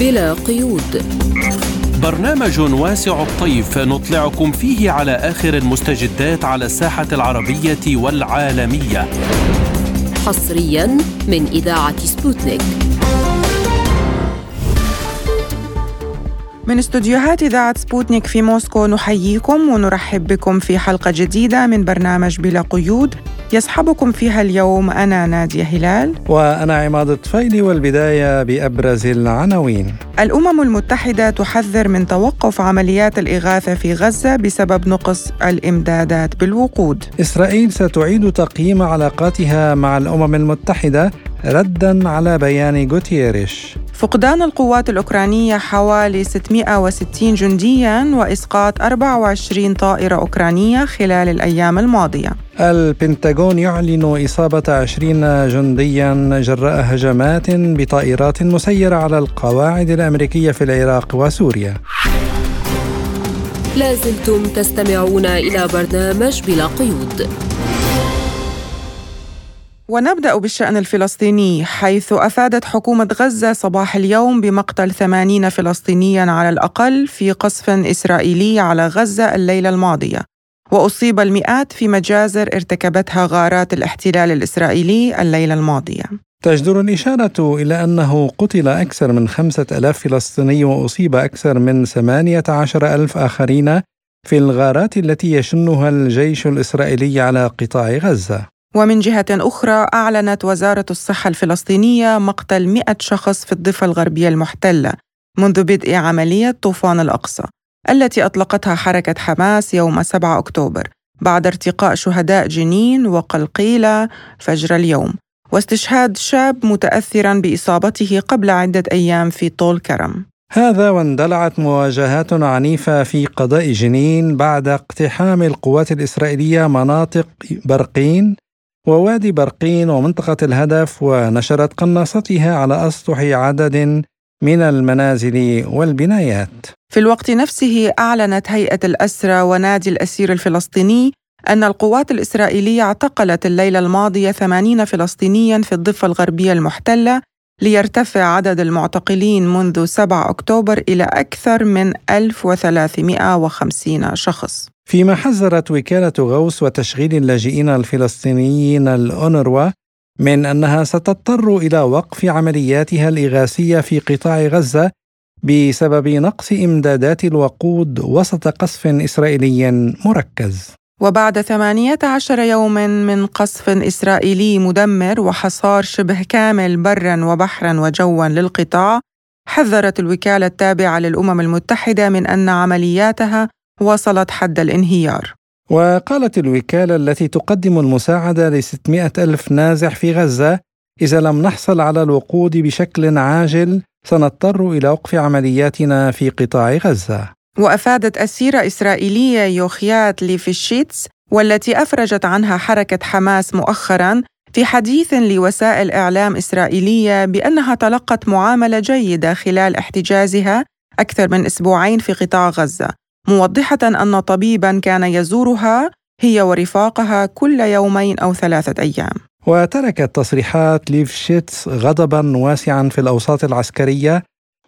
بلا قيود. برنامج واسع الطيف نطلعكم فيه على آخر المستجدات على الساحة العربية والعالمية. حصريا من إذاعة سبوتنيك. من استوديوهات إذاعة سبوتنيك في موسكو نحييكم ونرحب بكم في حلقة جديدة من برنامج بلا قيود. يصحبكم فيها اليوم أنا نادية هلال. وأنا عماد الطفيلي والبداية بأبرز العناوين. الأمم المتحدة تحذر من توقف عمليات الإغاثة في غزة بسبب نقص الإمدادات بالوقود. إسرائيل ستعيد تقييم علاقاتها مع الأمم المتحدة ردا على بيان غوتيريش. فقدان القوات الأوكرانية حوالي 660 جنديا وإسقاط 24 طائرة أوكرانية خلال الأيام الماضية. البنتاغون يعلن إصابة 20 جنديا جراء هجمات بطائرات مسيرة على القواعد الأمريكية في العراق وسوريا. لازلتم تستمعون إلى برنامج بلا قيود. ونبدأ بالشأن الفلسطيني حيث أفادت حكومة غزة صباح اليوم بمقتل 80 فلسطينيا على الأقل في قصف إسرائيلي على غزة الليلة الماضية. وأصيب المئات في مجازر ارتكبتها غارات الاحتلال الإسرائيلي الليلة الماضية. تجدر الإشارة إلى أنه قتل أكثر من خمسة ألاف فلسطيني وأصيب أكثر من ثمانية عشر ألف آخرين في الغارات التي يشنها الجيش الإسرائيلي على قطاع غزة. ومن جهة أخرى أعلنت وزارة الصحة الفلسطينية مقتل 100 شخص في الضفة الغربية المحتلة منذ بدء عملية طوفان الأقصى التي أطلقتها حركة حماس يوم 7 أكتوبر بعد ارتقاء شهداء جنين وقلقيلة فجر اليوم واستشهاد شاب متأثرا بإصابته قبل عدة أيام في طول كرم. هذا واندلعت مواجهات عنيفة في قضاء جنين بعد اقتحام القوات الإسرائيلية مناطق برقين ووادي برقين ومنطقة الهدف ونشرت قناصتها على أسطح عدد من المنازل والبنايات. في الوقت نفسه أعلنت هيئة الأسرى ونادي الأسير الفلسطيني أن القوات الإسرائيلية اعتقلت الليلة الماضية 80 فلسطينيا في الضفة الغربية المحتلة ليرتفع عدد المعتقلين منذ 7 أكتوبر إلى أكثر من 1350 شخص. فيما حذرت وكالة غوث وتشغيل اللاجئين الفلسطينيين الأونروا من أنها ستضطر إلى وقف عملياتها الإغاثية في قطاع غزة بسبب نقص إمدادات الوقود وسط قصف إسرائيلي مركز. وبعد 18 يوما من قصف إسرائيلي مدمر وحصار شبه كامل برا وبحرا وجوا للقطاع حذرت الوكالة التابعة للأمم المتحدة من أن عملياتها وصلت حد الانهيار. وقالت الوكالة التي تقدم المساعدة ل 600 ألف نازح في غزة إذا لم نحصل على الوقود بشكل عاجل سنضطر إلى وقف عملياتنا في قطاع غزة. وأفادت أسيرة إسرائيلية يوخيات ليفيشيتس والتي أفرجت عنها حركة حماس مؤخراً في حديث لوسائل إعلام إسرائيلية بأنها تلقت معاملة جيدة خلال احتجازها أكثر من أسبوعين في قطاع غزة. موضحة أن طبيبا كان يزورها هي ورفاقها كل يومين أو ثلاثة أيام. وتركت تصريحات ليفشيتس غضبا واسعا في الأوساط العسكرية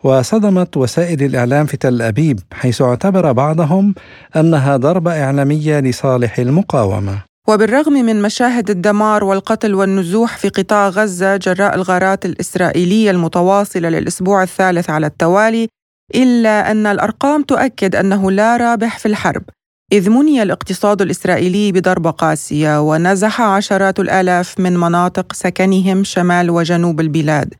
وصدمت وسائل الإعلام في تل أبيب حيث اعتبر بعضهم أنها ضربة إعلامية لصالح المقاومة. وبالرغم من مشاهد الدمار والقتل والنزوح في قطاع غزة جراء الغارات الإسرائيلية المتواصلة للأسبوع الثالث على التوالي إلا أن الأرقام تؤكد أنه لا رابح في الحرب. إذ مني الاقتصاد الإسرائيلي بضربة قاسية ونزح عشرات الآلاف من مناطق سكنهم شمال وجنوب البلاد.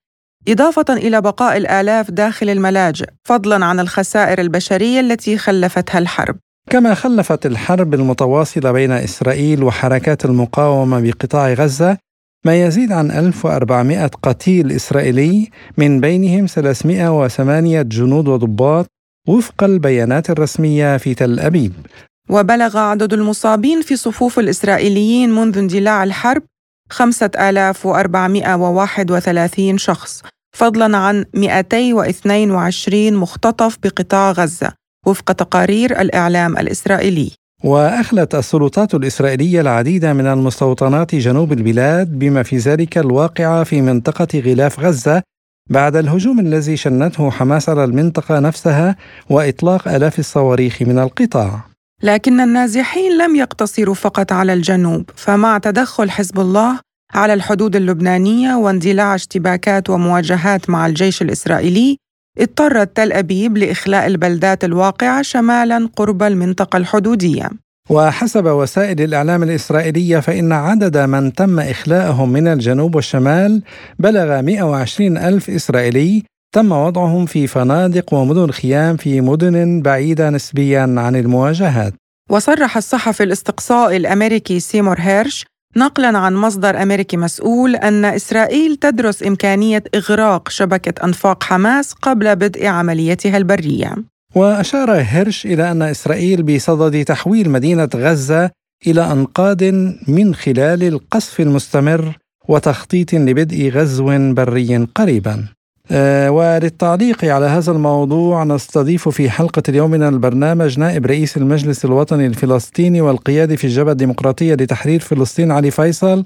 إضافة إلى بقاء الآلاف داخل الملاجئ فضلا عن الخسائر البشرية التي خلفتها الحرب. كما خلفت الحرب المتواصلة بين إسرائيل وحركات المقاومة بقطاع غزة ما يزيد عن 1400 قتيل إسرائيلي من بينهم 308 جنود وضباط وفق البيانات الرسمية في تل أبيب. وبلغ عدد المصابين في صفوف الإسرائيليين منذ اندلاع الحرب 5431 شخص فضلا عن 222 مختطف بقطاع غزة وفق تقارير الإعلام الإسرائيلي. وأخلت السلطات الإسرائيلية العديد من المستوطنات جنوب البلاد بما في ذلك الواقعة في منطقة غلاف غزة بعد الهجوم الذي شنته حماس على المنطقة نفسها وإطلاق آلاف الصواريخ من القطاع. لكن النازحين لم يقتصروا فقط على الجنوب فمع تدخل حزب الله على الحدود اللبنانية واندلاع اشتباكات ومواجهات مع الجيش الإسرائيلي اضطرت تل أبيب لإخلاء البلدات الواقعة شمالا قرب المنطقة الحدودية. وحسب وسائل الإعلام الإسرائيلية فإن عدد من تم إخلاءهم من الجنوب والشمال بلغ 120 ألف إسرائيلي. تم وضعهم في فنادق ومدن خيام في مدن بعيدة نسبيا عن المواجهات. وصرح الصحفي الاستقصائي الأمريكي سيمور هيرش نقلا عن مصدر أمريكي مسؤول أن إسرائيل تدرس إمكانية إغراق شبكة أنفاق حماس قبل بدء عمليتها البرية. وأشار هيرش إلى أن إسرائيل بصدد تحويل مدينة غزة إلى أنقاض من خلال القصف المستمر وتخطيط لبدء غزو بري قريبا. آه، وللتعليق على هذا الموضوع نستضيف في حلقة اليوم من البرنامج نائب رئيس المجلس الوطني الفلسطيني والقيادي في الجبهة الديمقراطية لتحرير فلسطين علي فيصل.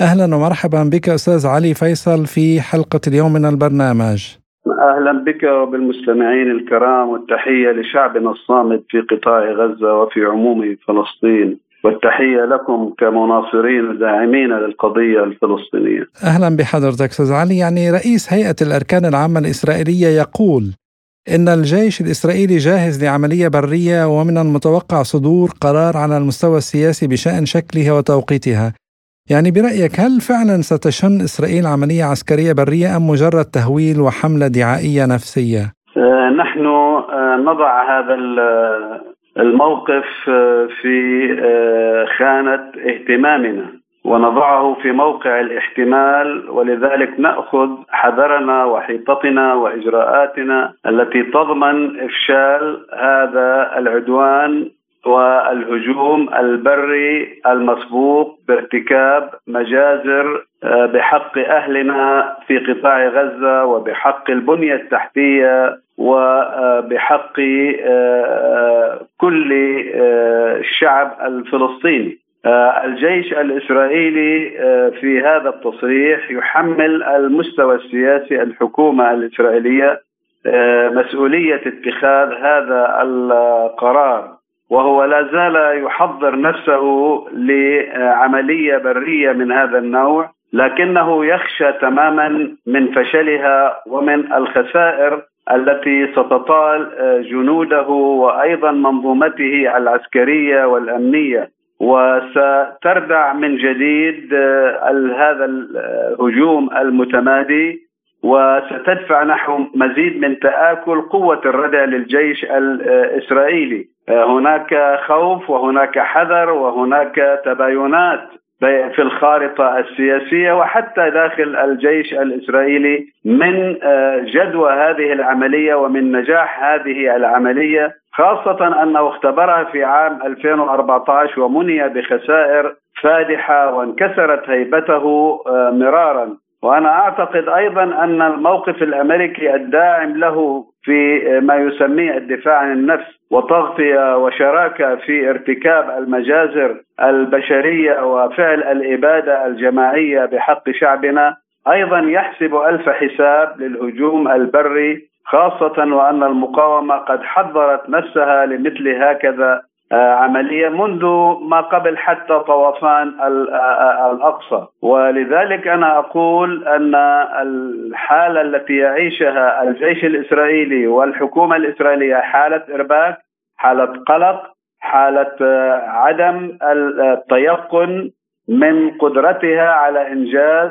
أهلا ومرحبا بك أستاذ علي فيصل في حلقة اليوم من البرنامج. أهلا بك وبالمستمعين الكرام والتحية لشعبنا الصامد في قطاع غزة وفي عموم فلسطين. والتحية لكم كمناصرين وداعمين للقضية الفلسطينية. أهلا بحضرتك أستاذ علي. يعني رئيس هيئة الأركان العامة الإسرائيلية يقول إن الجيش الإسرائيلي جاهز لعملية برية ومن المتوقع صدور قرار على المستوى السياسي بشأن شكلها وتوقيتها. يعني برأيك هل فعلا ستشن إسرائيل عملية عسكرية برية أم مجرد تهويل وحملة دعائية نفسية؟ آه، نحن آه، نضع هذا الموقف آه، في آه، خانة اهتمامنا ونضعه في موقع الاحتمال ولذلك نأخذ حذرنا وحيطتنا وإجراءاتنا التي تضمن إفشال هذا العدوان والهجوم البري المسبوق بارتكاب مجازر آه، بحق أهلنا في قطاع غزة وبحق البنية التحتية وبحق كل آه، الشعب الفلسطيني. الجيش الإسرائيلي في هذا التصريح يحمل المستوى السياسي الحكومة الإسرائيلية مسؤولية اتخاذ هذا القرار. وهو لا زال يحضر نفسه لعملية برية من هذا النوع لكنه يخشى تماما من فشلها ومن الخسائر التي ستطال جنوده وأيضا منظومته العسكرية والأمنية. وستردع من جديد هذا الهجوم المتمادي. وستدفع نحو مزيد من تآكل قوة الردع للجيش الإسرائيلي. هناك خوف وهناك حذر وهناك تباينات. في الخارطة السياسية وحتى داخل الجيش الإسرائيلي من جدوى هذه العملية ومن نجاح هذه العملية خاصة أنه اختبرها في عام 2014 ومني بخسائر فادحة وانكسرت هيبته مرارا. وأنا أعتقد أيضا أن الموقف الأمريكي الداعم له في ما يسميه الدفاع عن النفس وتغطية وشراكة في ارتكاب المجازر البشرية وفعل الإبادة الجماعية بحق شعبنا. أيضا يحسب ألف حساب للهجوم البري خاصة وأن المقاومة قد حضرت نفسها لمثل هكذا. آه، عملية منذ ما قبل حتى طوفان آه، آه، الأقصى. ولذلك أنا أقول أن الحالة التي يعيشها الجيش الإسرائيلي والحكومة الإسرائيلية حالة إرباك حالة قلق حالة عدم التيقن من قدرتها على إنجاز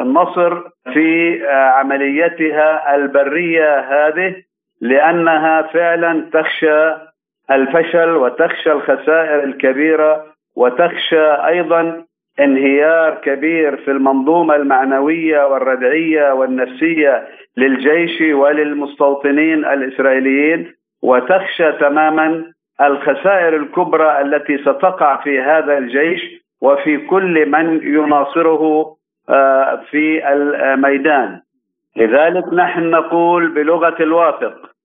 النصر في عمليتها البرية هذه لأنها فعلا تخشى الفشل وتخشى الخسائر الكبيرة وتخشى أيضا انهيار كبير في المنظومة المعنوية والردعية والنفسية للجيش وللمستوطنين الإسرائيليين وتخشى تماما الخسائر الكبرى التي ستقع في هذا الجيش وفي كل من يناصره آه، في الميدان. لذلك نحن نقول بلغة الواثق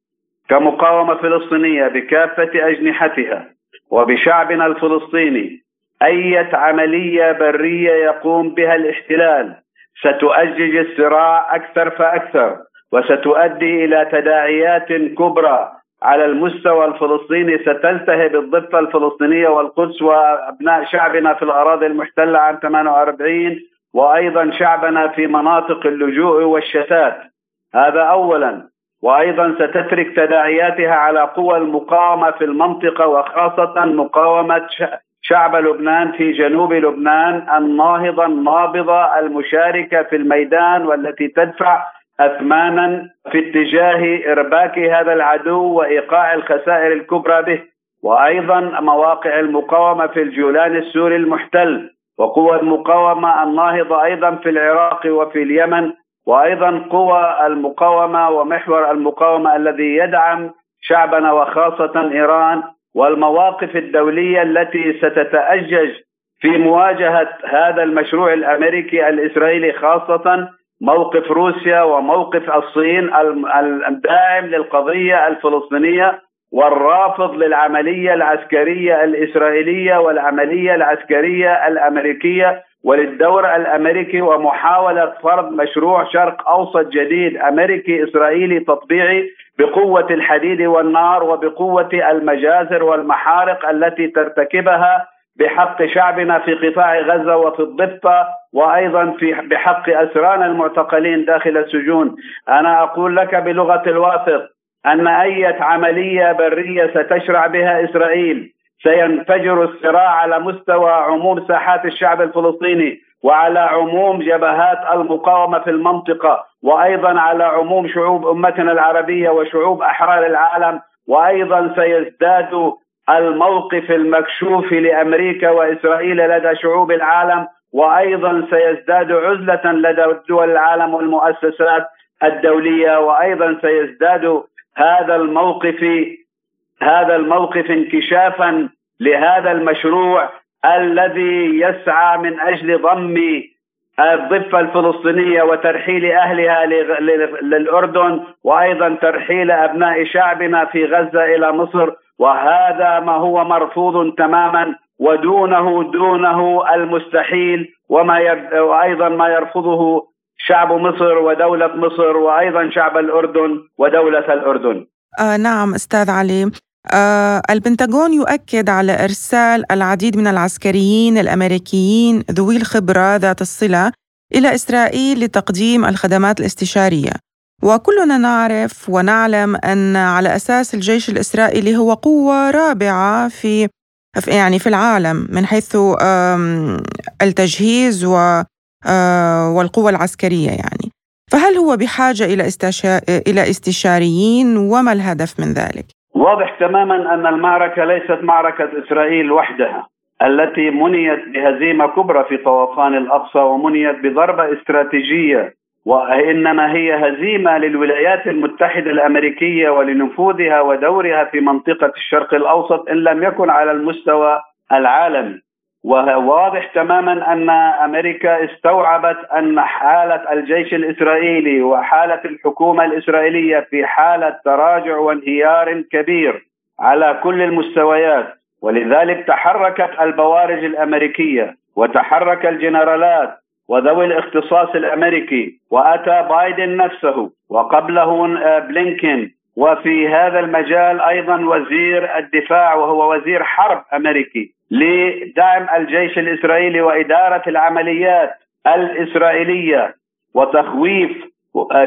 كمقاومة فلسطينية بكافة أجنحتها وبشعبنا الفلسطيني أية عملية برية يقوم بها الاحتلال ستؤجج الصراع أكثر فأكثر وستؤدي إلى تداعيات كبرى على المستوى الفلسطيني ستلتهب الضفة الفلسطينية والقدس وأبناء شعبنا في الأراضي المحتلة عام 48 وأيضا شعبنا في مناطق اللجوء والشتات. هذا اولا. وأيضا ستترك تداعياتها على قوى المقاومة في المنطقة وخاصة مقاومة شعب لبنان في جنوب لبنان الناهضة النابضة المشاركة في الميدان والتي تدفع اثمانا في اتجاه إرباك هذا العدو وإيقاع الخسائر الكبرى به. وأيضا مواقع المقاومة في الجولان السوري المحتل وقوى المقاومة الناهضة أيضا في العراق وفي اليمن وأيضا قوى المقاومة ومحور المقاومة الذي يدعم شعبنا وخاصة إيران والمواقف الدولية التي ستتأجج في مواجهة هذا المشروع الأمريكي الإسرائيلي خاصة موقف روسيا وموقف الصين الداعم للقضية الفلسطينية والرافض للعملية العسكرية الإسرائيلية والعملية العسكرية الأمريكية وللدور الأمريكي ومحاولة فرض مشروع شرق أوسط جديد أمريكي إسرائيلي تطبيعي بقوة الحديد والنار وبقوة المجازر والمحارق التي ترتكبها بحق شعبنا في قطاع غزة وفي الضفة وأيضا في بحق اسرانا المعتقلين داخل السجون، أنا أقول لك بلغة الواثق أن أي عملية برية ستشرع بها إسرائيل. سينفجر الصراع على مستوى عموم ساحات الشعب الفلسطيني وعلى عموم جبهات المقاومة في المنطقة وأيضا على عموم شعوب أمتنا العربية وشعوب أحرار العالم وأيضا سيزداد الموقف المكشوف لأمريكا وإسرائيل لدى شعوب العالم وأيضا سيزداد عزلة لدى دول العالم والمؤسسات الدولية وأيضا سيزداد هذا الموقف هذا الموقف انكشافا لهذا المشروع الذي يسعى من أجل ضم الضفة الفلسطينية وترحيل أهلها للأردن وأيضا ترحيل أبناء شعبنا في غزة إلى مصر وهذا ما هو مرفوض تماما ودونه دونه المستحيل وما وأيضا ما يرفضه شعب مصر ودولة مصر وأيضا شعب الأردن ودولة الأردن. آه نعم أستاذ علي البنتاغون يؤكد على إرسال العديد من العسكريين الأمريكيين ذوي الخبرة ذات الصلة إلى إسرائيل لتقديم الخدمات الاستشارية. وكلنا نعرف ونعلم أن على أساس الجيش الإسرائيلي هو قوة رابعة في يعني في العالم من حيث التجهيز آه، والقوة العسكرية يعني. فهل هو بحاجة إلى إلى استشاريين؟ وما الهدف من ذلك؟ واضح تماما أن المعركة ليست معركة إسرائيل وحدها التي منيت بهزيمة كبرى في طوفان الأقصى ومنيت بضربة استراتيجية وإنما هي هزيمة للولايات المتحدة الأمريكية ولنفوذها ودورها في منطقة الشرق الأوسط إن لم يكن على المستوى العالمي. وواضح تماما أن أمريكا استوعبت أن حالة الجيش الإسرائيلي وحالة الحكومة الإسرائيلية في حالة تراجع وانهيار كبير على كل المستويات ولذلك تحركت البوارج الأمريكية وتحرك الجنرالات وذوي الاختصاص الأمريكي وأتى بايدن نفسه وقبله آه، بلينكين وفي هذا المجال أيضا وزير الدفاع وهو وزير حرب أمريكي لدعم الجيش الإسرائيلي وإدارة العمليات الإسرائيلية وتخويف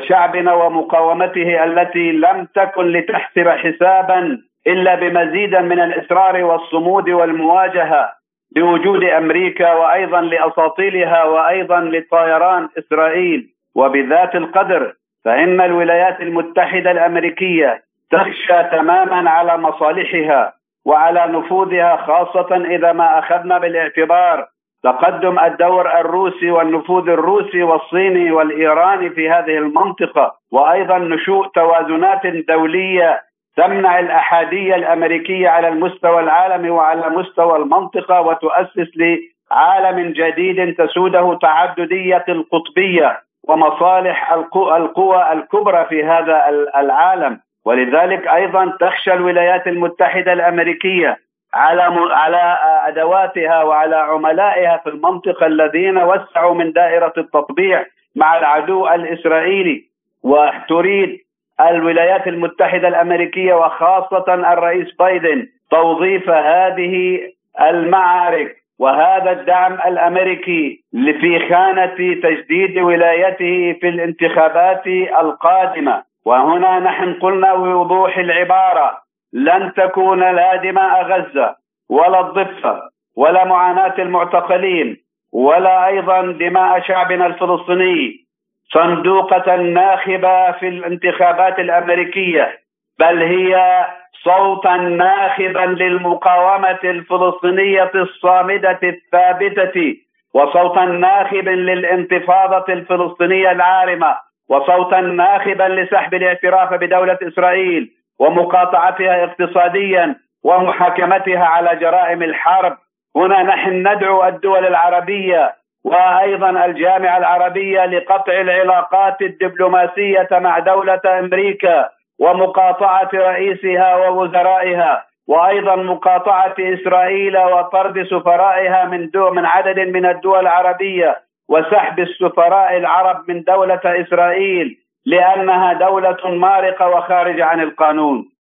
شعبنا ومقاومته التي لم تكن لتحسب حسابا إلا بمزيد من الإصرار والصمود والمواجهة بوجود أمريكا وأيضا لأساطيلها وأيضا لطيران إسرائيل. وبذات القدر فإن الولايات المتحدة الأمريكية تخشى تماما على مصالحها وعلى نفوذها خاصة إذا ما أخذنا بالاعتبار تقدم الدور الروسي والنفوذ الروسي والصيني والايراني في هذه المنطقة وأيضا نشوء توازنات دولية تمنع الأحادية الأمريكية على المستوى العالمي وعلى مستوى المنطقة وتؤسس لعالم جديد تسوده تعددية القطبية. ومصالح القوى الكبرى في هذا العالم. ولذلك أيضا تخشى الولايات المتحدة الأمريكية على على أدواتها وعلى عملائها في المنطقة الذين وسعوا من دائرة التطبيع مع العدو الإسرائيلي. وتريد الولايات المتحدة الأمريكية وخاصة الرئيس بايدن توظيف هذه المعارك. وهذا الدعم الأمريكي في خانة تجديد ولايته في الانتخابات القادمة. وهنا نحن قلنا بوضوح العبارة لن تكون لا دماء غزه ولا الضفة ولا معاناة المعتقلين ولا أيضا دماء شعبنا الفلسطيني صندوقة ناخبه في الانتخابات الأمريكية بل هي صوتا ناخبا للمقاومة الفلسطينية الصامدة الثابتة وصوتا ناخبا للانتفاضة الفلسطينية العارمة وصوتا ناخبا لسحب الاعتراف بدولة إسرائيل ومقاطعتها اقتصاديا ومحاكمتها على جرائم الحرب. هنا نحن ندعو الدول العربية وأيضا الجامعة العربية لقطع العلاقات الدبلوماسية مع دولة أمريكا. ومقاطعة رئيسها ووزرائها وأيضا مقاطعة إسرائيل وطرد سفرائها من دو من عدد من الدول العربية وسحب السفراء العرب من دولة إسرائيل لأنها دولة مارقة وخارجه عن القانون.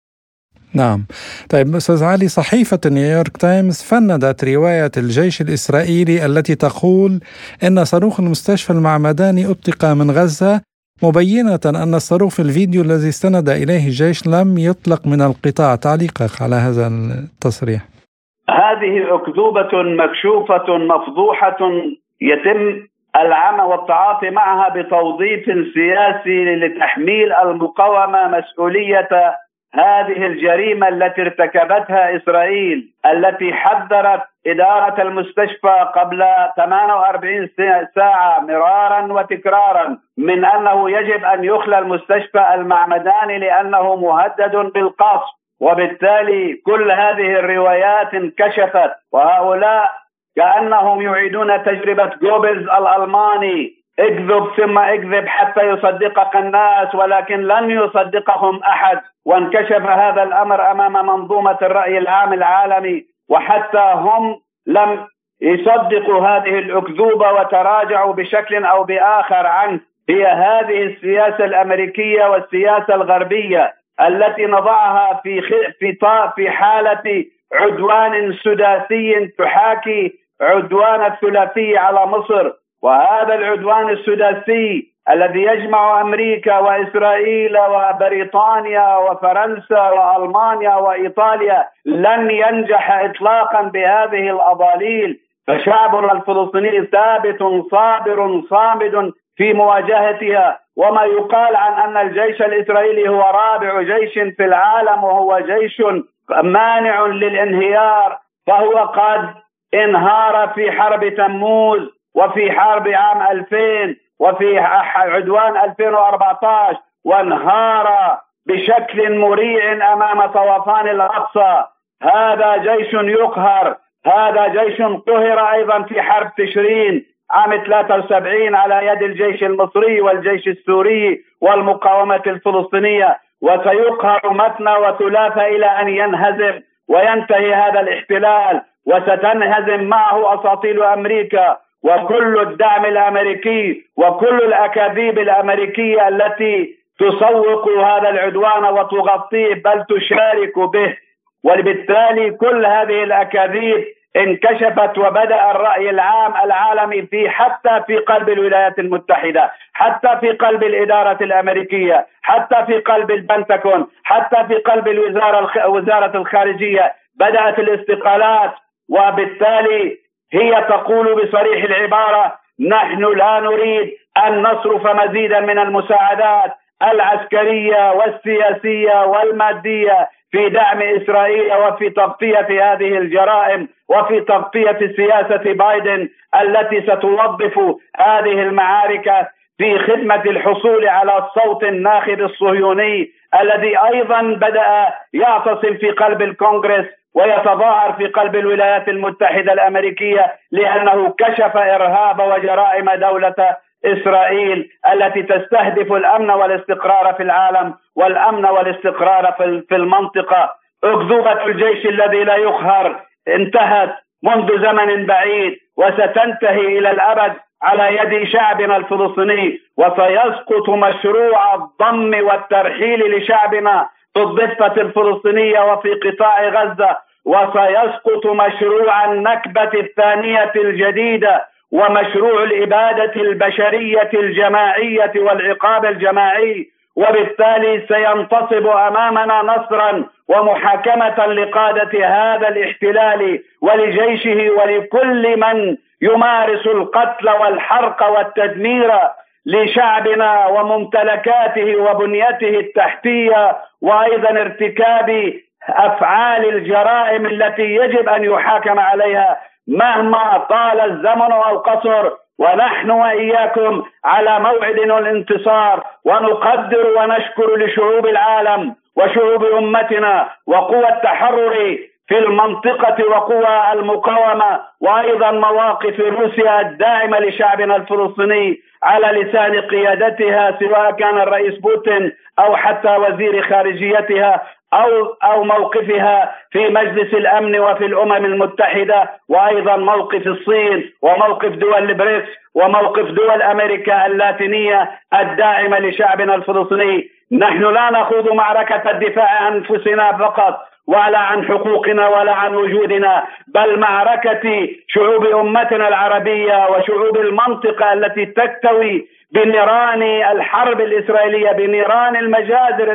نعم طيب أستاذ علي صحيفة نيويورك تايمز فندت رواية الجيش الإسرائيلي التي تقول إن صاروخ المستشفى المعمداني أطلق من غزة مبينة أن الصاروخ في الفيديو الذي استند إليه الجيش لم يطلق من القطاع تعليقك على هذا التصريح. هذه أكذوبة مكشوفة مفضوحة يتم العمى والتعاطي معها بتوظيف سياسي لتحميل المقاومة مسؤولية هذه الجريمة التي ارتكبتها إسرائيل التي حذرت إدارة المستشفى قبل 48 ساعة مرارا وتكرارا من أنه يجب أن يخلى المستشفى المعمداني لأنه مهدد بالقصف. وبالتالي كل هذه الروايات انكشفت وهؤلاء كأنهم يعيدون تجربة جوبلز الألماني. اكذب ثم اكذب حتى يصدقك الناس ولكن لن يصدقهم أحد. وانكشف هذا الأمر أمام منظومة الرأي العام العالمي وحتى هم لم يصدقوا هذه الأكذوبة وتراجعوا بشكل أو بآخر عنه. هي هذه السياسة الأمريكية والسياسة الغربية التي نضعها في في في حالة عدوان سداسي تحاكي عدوان الثلاثي على مصر. وهذا العدوان السداسي الذي يجمع أمريكا وإسرائيل وبريطانيا وفرنسا وألمانيا وإيطاليا لن ينجح اطلاقا بهذه الأضاليل. فشعبنا الفلسطيني ثابت صابر صامد في مواجهتها. وما يقال عن أن الجيش الإسرائيلي هو رابع جيش في العالم وهو جيش مانع للانهيار فهو قد انهار في حرب تموز. وفي حرب عام 2000 وفي عدوان 2014 وانهار بشكل مريع أمام طوفان الأقصى. هذا جيش يقهر هذا جيش قهر أيضا في حرب تشرين عام 73 على يد الجيش المصري والجيش السوري والمقاومة الفلسطينية. وسيقهر مثنى وثلاثة إلى أن ينهزم وينتهي هذا الاحتلال وستنهزم معه أساطيل أمريكا. وكل الدعم الأمريكي وكل الأكاذيب الأمريكية التي تسوق هذا العدوان وتغطيه بل تشارك به. وبالتالي كل هذه الأكاذيب انكشفت وبدأ الرأي العام العالمي في حتى في قلب الولايات المتحدة، حتى في قلب الإدارة الأمريكية، حتى في قلب البنتاكون، حتى في قلب الوزارة وزارة الخارجية، بدأت الاستقالات وبالتالي هي تقول بصريح العبارة نحن لا نريد أن نصرف مزيدا من المساعدات العسكرية والسياسية والمادية في دعم إسرائيل وفي تغطية هذه الجرائم وفي تغطية سياسة بايدن التي ستوظف هذه المعارك في خدمة الحصول على الصوت الناخب الصهيوني الذي أيضا بدأ يعتصم في قلب الكونغرس ويتظاهر في قلب الولايات المتحدة الأمريكية لأنه كشف إرهاب وجرائم دولة إسرائيل التي تستهدف الأمن والاستقرار في العالم والأمن والاستقرار في المنطقة. أكذوبة الجيش الذي لا يقهر انتهت منذ زمن بعيد وستنتهي إلى الأبد على يد شعبنا الفلسطيني وسيسقط مشروع الضم والترحيل لشعبنا. الضفة الفلسطينية وفي قطاع غزة وسيسقط مشروع النكبة الثانية الجديدة ومشروع الإبادة البشرية الجماعية والعقاب الجماعي وبالتالي سينتصب أمامنا نصرا ومحاكمة لقادة هذا الاحتلال ولجيشه ولكل من يمارس القتل والحرق والتدمير لشعبنا وممتلكاته وبنيته التحتية وأيضا ارتكاب أفعال الجرائم التي يجب أن يحاكم عليها مهما طال الزمن أو قصر ونحن وإياكم على موعد الانتصار ونقدر ونشكر لشعوب العالم وشعوب أمتنا وقوى التحرر في المنطقة وقوى المقاومة وأيضا مواقف روسيا الداعمة لشعبنا الفلسطيني على لسان قيادتها سواء كان الرئيس بوتين أو حتى وزير خارجيتها أو أو موقفها في مجلس الأمن وفي الأمم المتحدة وأيضا موقف الصين وموقف دول البريكس وموقف دول أمريكا اللاتينية الداعمة لشعبنا الفلسطيني. نحن لا نخوض معركة الدفاع عن أنفسنا فقط ولا عن حقوقنا ولا عن وجودنا بل معركة شعوب أمتنا العربية وشعوب المنطقة التي تكتوي بنيران الحرب الإسرائيلية بنيران المجازر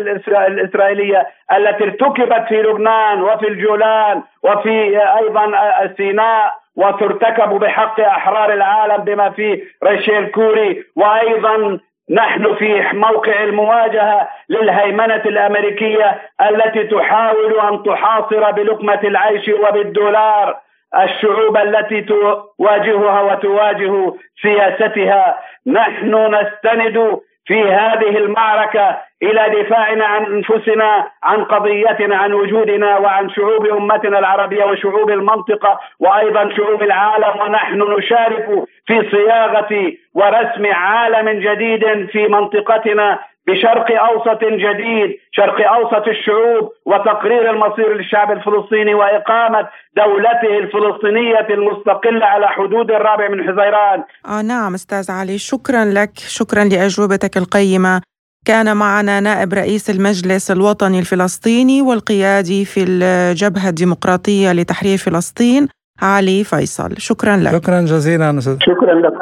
الإسرائيلية التي ارتكبت في لبنان وفي الجولان وفي أيضا سيناء وترتكب بحق أحرار العالم بما فيه ريشيل كوري وأيضا نحن في موقع المواجهة للهيمنة الأمريكية التي تحاول أن تحاصر بلقمة العيش وبالدولار الشعوب التي تواجهها وتواجه سياستها. نحن نستند في هذه المعركة إلى دفاعنا عن أنفسنا عن قضيتنا عن وجودنا وعن شعوب أمتنا العربية وشعوب المنطقة وأيضا شعوب العالم ونحن نشارك في صياغة ورسم عالم جديد في منطقتنا بشرق أوسط جديد، شرق أوسط الشعوب وتقرير المصير للشعب الفلسطيني وإقامة دولته الفلسطينية المستقلة على حدود الرابع من حزيران. آه نعم أستاذ علي، شكرا لك، شكرا لأجوبتك القيمة. كان معنا نائب رئيس المجلس الوطني الفلسطيني والقيادي في الجبهة الديمقراطية لتحرير فلسطين علي فيصل، شكرا لك. شكرا جزيلا شكرا لك.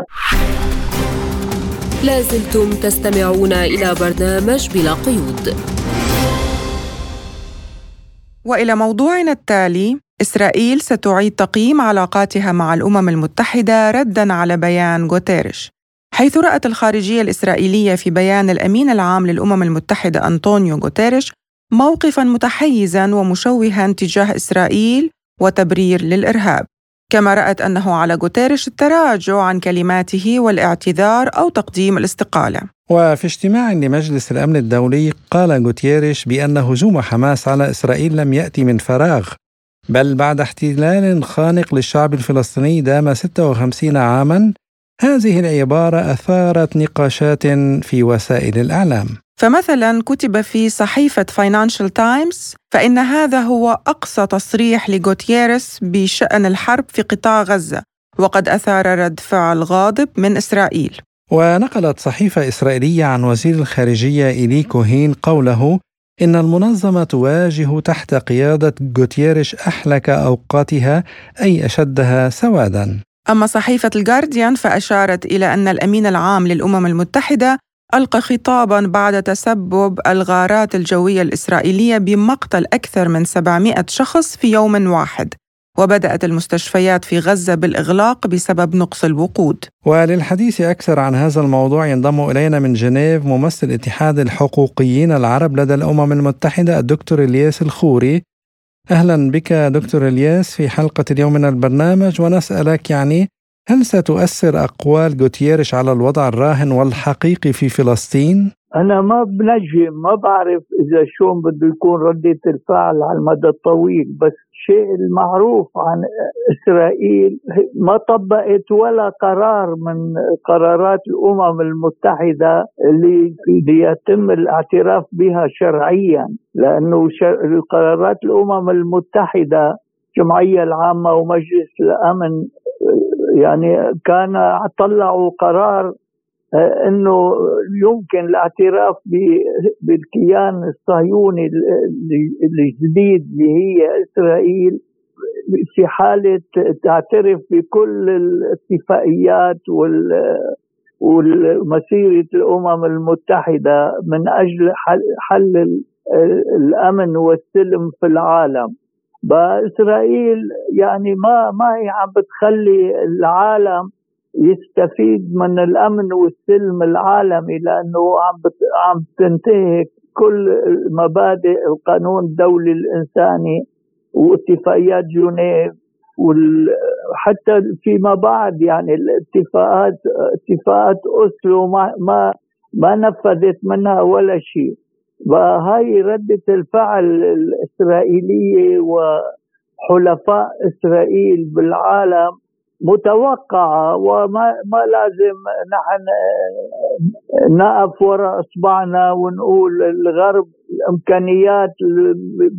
لازلتم تستمعون إلى برنامج بلا قيود وإلى موضوعنا التالي إسرائيل ستعيد تقييم علاقاتها مع الأمم المتحدة ردا على بيان غوتيريش حيث رأت الخارجية الإسرائيلية في بيان الأمين العام للأمم المتحدة أنطونيو غوتيريش موقفا متحيزا ومشوها تجاه إسرائيل وتبرير للإرهاب. كما رأت أنه على غوتيريش التراجع عن كلماته والاعتذار أو تقديم الاستقالة. وفي اجتماع لمجلس الأمن الدولي قال غوتيريش بأن هجوم حماس على إسرائيل لم يأتي من فراغ بل بعد احتلال خانق للشعب الفلسطيني دام 56 عاما هذه العبارة أثارت نقاشات في وسائل الإعلام. فمثلا كتب في صحيفة فاينانشال تايمز فإن هذا هو أقصى تصريح لغوتييرس بشأن الحرب في قطاع غزة وقد أثار رد فعل غاضب من إسرائيل. ونقلت صحيفة إسرائيلية عن وزير الخارجية إيلي كوهين قوله إن المنظمة تواجه تحت قيادة غوتييرش أحلك أوقاتها أي أشدها سوادا. أما صحيفة الجارديان فأشارت إلى أن الأمين العام للأمم المتحدة ألقى خطابا بعد تسبب الغارات الجوية الإسرائيلية بمقتل أكثر من 700 شخص في يوم واحد وبدأت المستشفيات في غزة بالإغلاق بسبب نقص الوقود. وللحديث أكثر عن هذا الموضوع ينضم إلينا من جنيف ممثل اتحاد الحقوقيين العرب لدى الأمم المتحدة الدكتور إلياس الخوري. أهلا بك دكتور إلياس في حلقة اليوم من البرنامج ونسألك يعني هل ستؤثر أقوال غوتيريش على الوضع الراهن والحقيقي في فلسطين؟ أنا ما بنجم ما بعرف إذا شلون بده يكون ردة الفعل على المدى الطويل بس الشيء المعروف عن إسرائيل ما طبقت ولا قرار من قرارات الأمم المتحدة اللي يتم الاعتراف بها شرعيا لأنه القرارات الأمم المتحدة الجمعية العامة ومجلس الأمن يعني كان طلعوا قرار إنه يمكن الاعتراف بالكيان الصهيوني الجديد اللي هي إسرائيل في حالة تعترف بكل الاتفاقيات ومسيره الأمم المتحدة من أجل حل, الأمن والسلم في العالم. فاسرائيل يعني ما ما هي عم بتخلي العالم يستفيد من الأمن والسلم العالمي لأنه عم عم تنتهك كل مبادئ القانون الدولي الإنساني واتفاقيات جنيف وحتى فيما بعد يعني الاتفاقات اتفاقات أوسلو ما ما ما نفذت منها ولا شيء. وهي ردة الفعل الإسرائيلية وحلفاء إسرائيل بالعالم متوقعة وما ما لازم نحن نقف وراء إصبعنا ونقول الغرب الامكانيات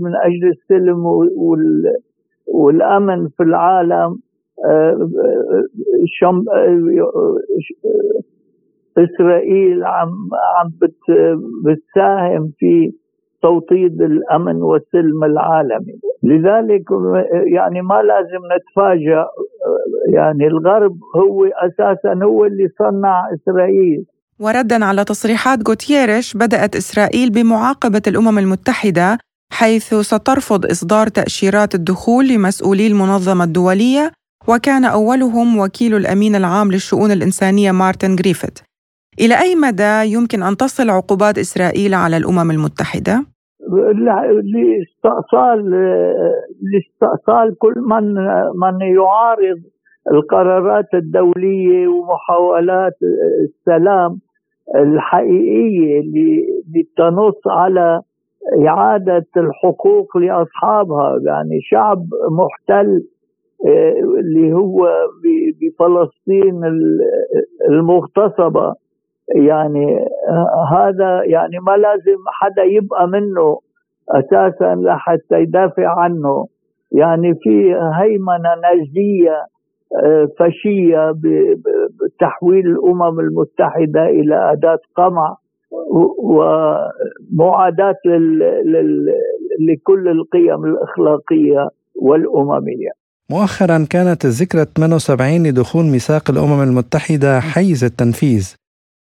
من أجل السلم والأمن في العالم إسرائيل عم عم بتساهم في توطيد الأمن والسلم العالمي. لذلك يعني ما لازم نتفاجأ يعني الغرب هو أساسا هو اللي صنع إسرائيل. وردا على تصريحات غوتيريش بدأت إسرائيل بمعاقبة الأمم المتحدة حيث سترفض إصدار تأشيرات الدخول لمسؤولي المنظمة الدولية وكان أولهم وكيل الأمين العام للشؤون الإنسانية مارتن جريفيث. إلى أي مدى يمكن أن تصل عقوبات إسرائيل على الأمم المتحدة؟ لاستئصال لاستئصال كل من من يعارض القرارات الدولية ومحاولات السلام الحقيقية اللي تنص على إعادة الحقوق لأصحابها. يعني شعب محتل آه، اللي هو بفلسطين المغتصبة. يعني آه، هذا يعني ما لازم حدا يبقى منه أساسا لحتى يدافع عنه يعني في هيمنة نجدية آه، فشية بتحويل الأمم المتحدة إلى أداة قمع ومعاداة لكل القيم الإخلاقية والأممية. مؤخرا كانت الذكرى 78 لدخول ميثاق الأمم المتحدة حيز التنفيذ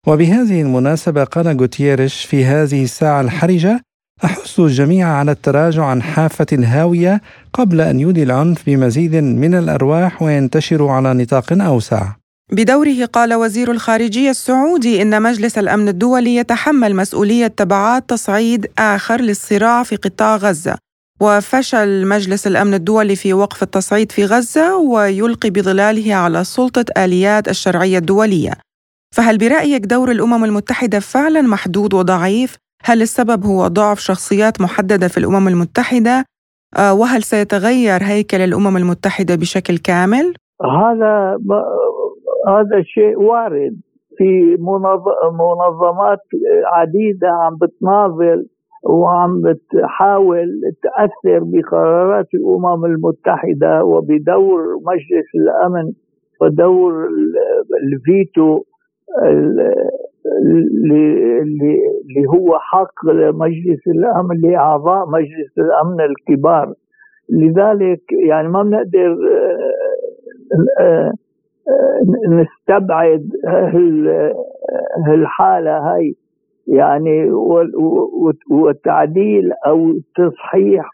وبهذه المناسبة قال غوتيريش في هذه الساعة الحرجة أحث الجميع على التراجع عن حافة الهاوية قبل أن يولي العنف بمزيد من الأرواح وينتشر على نطاق أوسع. بدوره قال وزير الخارجية السعودي إن مجلس الأمن الدولي يتحمل مسؤولية تبعات تصعيد آخر للصراع في قطاع غزة. وفشل مجلس الأمن الدولي في وقف التصعيد في غزة ويلقي بظلاله على سلطة آليات الشرعية الدولية. فهل برأيك دور الأمم المتحدة فعلا محدود وضعيف؟ هل السبب هو ضعف شخصيات محددة في الأمم المتحدة؟ آه، وهل سيتغير هيكل الأمم المتحدة بشكل كامل؟ هذا هذا شيء وارد في منظمات عديدة عم بتناضل وعم بتحاول تأثر بقرارات الأمم المتحدة وبدور مجلس الأمن ودور الفيتو اللي هو حق مجلس الأمن لأعضاء مجلس الأمن الكبار. لذلك يعني ما بنقدر آه، آه، نستبعد هالحالة هاي. يعني والتعديل أو تصحيح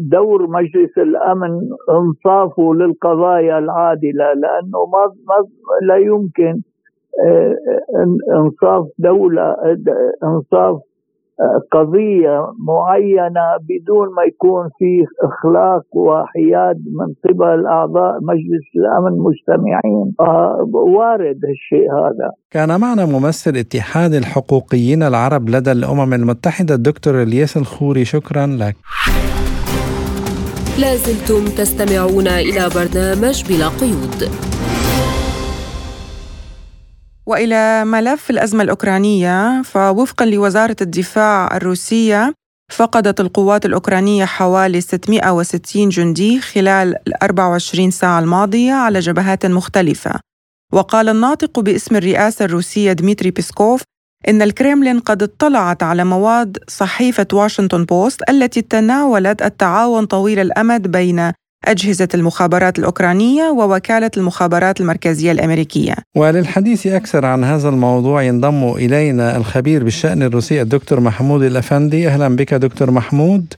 دور مجلس الأمن انصافه للقضايا العادلة لأنه ما لا يمكن انصاف دولة انصاف قضية معينة بدون ما يكون في اخلاق وحياد من قبل اعضاء مجلس الامن مجتمعين آه وارد الشيء هذا. كان معنا ممثل اتحاد الحقوقيين العرب لدى الامم المتحدة الدكتور الياس الخوري. شكرا لك. لازلتم تستمعون إلى برنامج بلا قيود. وإلى ملف الأزمة الأوكرانية فوفقا لوزارة الدفاع الروسية فقدت القوات الأوكرانية حوالي 660 جندي خلال ال 24 ساعة الماضية على جبهات مختلفة. وقال الناطق باسم الرئاسة الروسية دميتري بيسكوف إن الكريملين قد اطلعت على مواد صحيفة واشنطن بوست التي تناولت التعاون طويل الأمد بين أجهزة المخابرات الأوكرانية ووكالة المخابرات المركزية الأمريكية. وللحديث أكثر عن هذا الموضوع ينضم إلينا الخبير بالشأن الروسي الدكتور محمود الأفندي. أهلا بك دكتور محمود.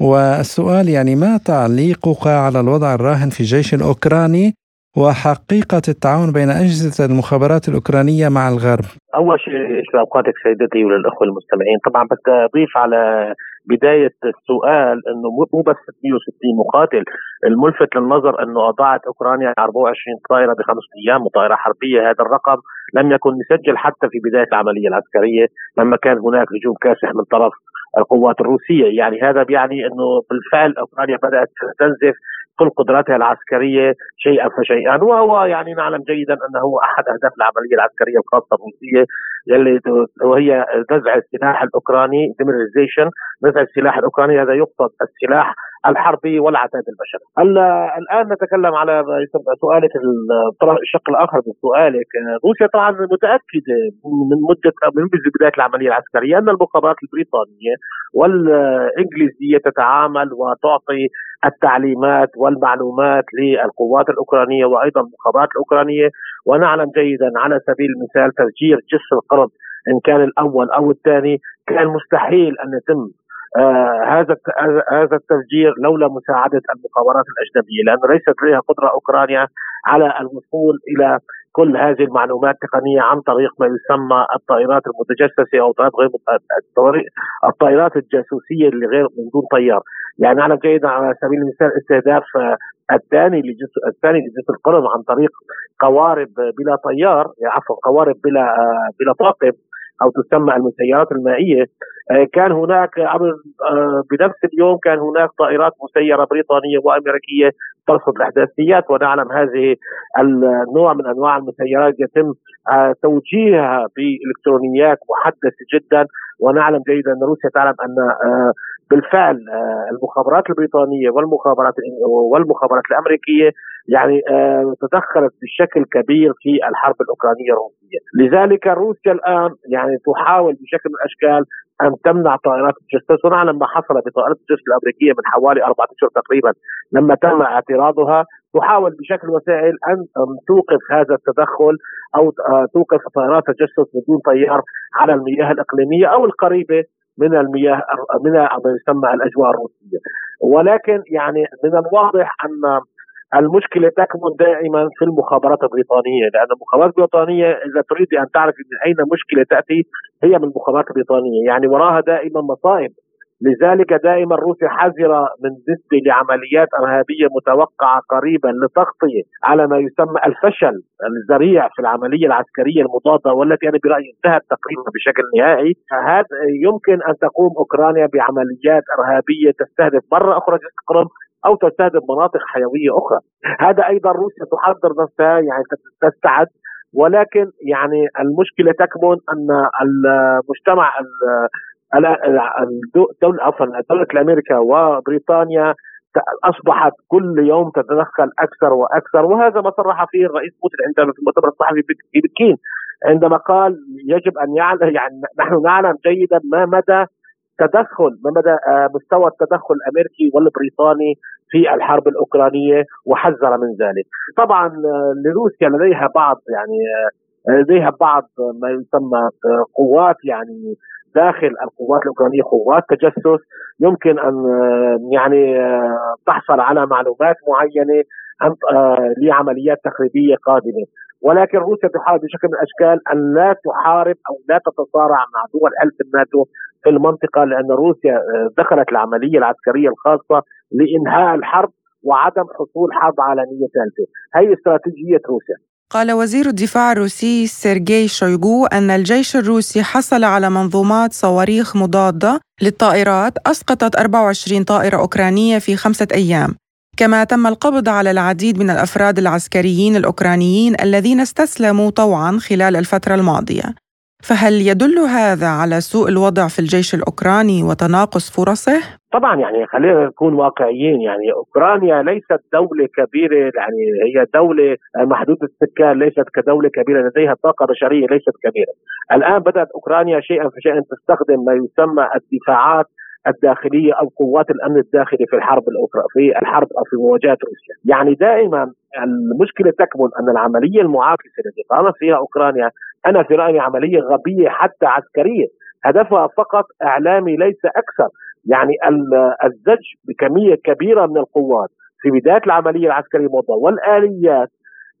والسؤال يعني ما تعليقك على الوضع الراهن في الجيش الأوكراني وحقيقة التعاون بين أجهزة المخابرات الأوكرانية مع الغرب؟ أول شيء أوقاتك سيدتي وللأخوة المستمعين. طبعا بدي أضيف على بداية السؤال أنه مو بس 660 مقاتل الملفت للنظر أنه أضاعت أوكرانيا 24 طائرة بخمس أيام وطائرة حربية. هذا الرقم لم يكن مسجل حتى في بداية العملية العسكرية لما كان هناك هجوم كاسح من طرف القوات الروسية. يعني هذا بيعني أنه بالفعل أوكرانيا بدأت تستنزف كل قدراتها العسكرية شيئا فشيئا. وهو يعني نعلم جيدا أنه أحد أهداف العملية العسكرية الخاصة الروسيه يلي وهي نزع السلاح الأوكراني نزع السلاح الأوكراني. هذا يقصد السلاح الحربي والعتاد البشري. الآن نتكلم على سؤالك الشق الآخر من سؤالك. روسيا طبعا متأكدة من مده من بداية العملية العسكرية أن المخابرات البريطانية والإنجليزية تتعامل وتعطي التعليمات والمعلومات للقوات الأوكرانية وأيضا المخابرات الأوكرانية. ونعلم جيدا على سبيل المثال تفجير جسر القرب إن كان الأول أو الثاني. كان مستحيل أن يتم هذا هذا التفجير لولا مساعدة المخابرات الأجنبية لأنه ليست لديها قدرة أوكرانيا على الوصول إلى كل هذه المعلومات التقنيه عن طريق ما يسمى الطائرات المتجسسة أو غير الطائرات الجاسوسية اللي غير من دون طيار، يعني نعلم جيدا على سبيل المثال استهداف آه، الثاني لجزء الثاني لجزء القرم عن طريق قوارب بلا طيار عفوا قوارب بلا آه، بلا طاقم أو تسمى المسيرات المائية. آه، كان هناك آه، بنفس اليوم كان هناك طائرات مسيرة بريطانية وأمريكية ترصد الاحداثيات ونعلم هذه النوع من أنواع المسيرات يتم آه، توجيهها بإلكترونيات محدثة جدا ونعلم جيدا أن روسيا تعلم أن بالفعل المخابرات البريطانية والمخابرات والمخابرات الأمريكية يعني تدخلت بشكل كبير في الحرب الأوكرانية الروسية، لذلك روسيا الآن يعني تحاول بشكل من الأشكال أن تمنع طائرات الجثث ونعلم ما حصل بطائرات الجثث الأمريكية من حوالي أربعة أشهر تقريبا لما تم اعتراضها تحاول بشكل وسائل أن توقف هذا التدخل أو آه، توقف طائرات التجسس بدون طيار على المياه الإقليمية أو القريبة من المياه من ما يسمى الأجواء الروسية. ولكن يعني من الواضح أن المشكلة تكمن دائما في المخابرات البريطانية لأن المخابرات البريطانية إذا تريد أن تعرف من أين مشكلة تأتي هي من المخابرات البريطانية. يعني وراها دائما مصائب. لذلك دائما روسيا حذرة من نسبة لعمليات إرهابية متوقعة قريبا لتغطية على ما يسمى الفشل الذريع في العملية العسكرية المضادة والتي أنا برأيي انتهت تقريبا بشكل نهائي. هذا يمكن أن تقوم أوكرانيا بعمليات إرهابية تستهدف مرة أخرى قرم أو تستهدف مناطق حيوية أخرى. هذا أيضا روسيا تحضر نفسها يعني تستعد. ولكن يعني المشكلة تكمن أن المجتمع الدولة عفوا دولة أمريكا وبريطانيا أصبحت كل يوم تتدخل أكثر وأكثر. وهذا ما صرح فيه الرئيس بوتين عندما في المؤتمر الصحفي في بكين عندما قال يجب أن يعلم يعني نحن نعلم جيدا ما مدى تدخل ما مدى آه، مستوى التدخل الأمريكي والبريطاني في الحرب الأوكرانية وحذر من ذلك. طبعا آه، لروسيا لديها بعض يعني آه، لديها بعض ما يسمى قوات يعني داخل القوات الأوكرانية قوات تجسس يمكن أن يعني تحصل على معلومات معينة لعمليات تخريبية قادمة. ولكن روسيا تحاول بشكل من الأشكال أن لا تحارب أو لا تتصارع مع دول حلف الناتو في المنطقة لأن روسيا آه، دخلت العملية العسكرية الخاصة لإنهاء الحرب وعدم حصول حرب عالمية ثالثة، هي استراتيجية روسيا. قال وزير الدفاع الروسي سيرجي شويغو أن الجيش الروسي حصل على منظومات صواريخ مضادة للطائرات أسقطت 24 طائرة أوكرانية في خمسة أيام. كما تم القبض على العديد من الأفراد العسكريين الأوكرانيين الذين استسلموا طوعا خلال الفترة الماضية فهل يدل هذا على سوء الوضع في الجيش الأوكراني وتناقص فرصه؟ طبعا يعني خلينا نكون واقعيين يعني أوكرانيا ليست دولة كبيرة يعني هي دولة محدودة السكان ليست كدولة كبيرة لديها طاقة بشرية ليست كبيرة. الآن بدأت أوكرانيا شيئا فشيئا تستخدم ما يسمى الدفاعات الداخلية أو قوات الأمن الداخلي في الحرب الأوكرانية في الحرب أو في مواجهة روسيا، يعني دائما المشكلة تكمن أن العملية المعاكسة التي قامت فيها أوكرانيا أنا في رأيي عملية غبية حتى عسكريه، هدفها فقط اعلامي ليس أكثر، يعني الزج بكمية كبيرة من القوات في بداية العملية العسكرية الموضوع والآليات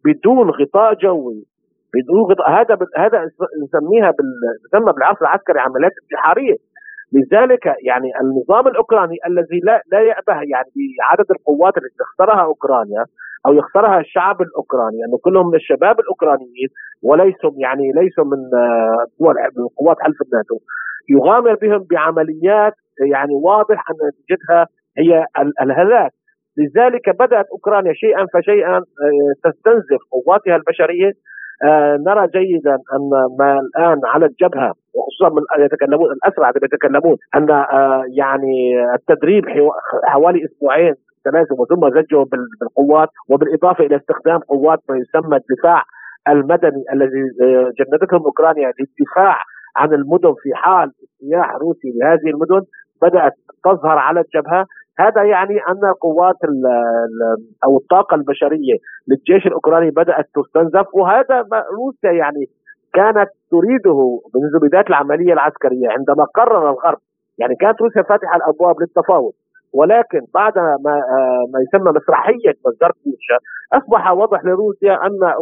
بدون غطاء جوي بدون غطاء هذا هذا نسميها بال... بالعصر العسكري عمليات انتحارية. لذلك يعني النظام الأوكراني الذي لا لا يأبه يعني بعدد القوات التي تختارها أوكرانيا أو يختارها الشعب الأوكراني انه كلهم من الشباب الأوكرانيين وليسوا يعني ليسوا من دول من قوات حلف الناتو يغامر بهم بعمليات يعني واضح أن نتيجتها هي الهلاك. لذلك بدأت أوكرانيا شيئا فشيئا آه، تستنزف قواتها البشرية آه نرى جيدا أن ما الآن على الجبهة وخصوصا من يتكلمون الأسرع يتكلمون أن آه يعني التدريب حوالي أسبوعين تلازم وثم زجوا بالقوات وبالإضافة إلى استخدام قوات ما يسمى الدفاع المدني الذي آه، جندتهم أوكرانيا للدفاع عن المدن في حال اجتياح روسي لهذه المدن بدأت تظهر على الجبهة. هذا يعني أن القوات أو الطاقة البشرية للجيش الأوكراني بدأت تستنزف وهذا روسيا يعني كانت تريده منذ بداية العملية العسكرية عندما قرر الغرب يعني كانت روسيا فاتحة الأبواب للتفاوض. ولكن بعد ما ما يسمى مسرحية مصدر بوشا أصبح واضح لروسيا أن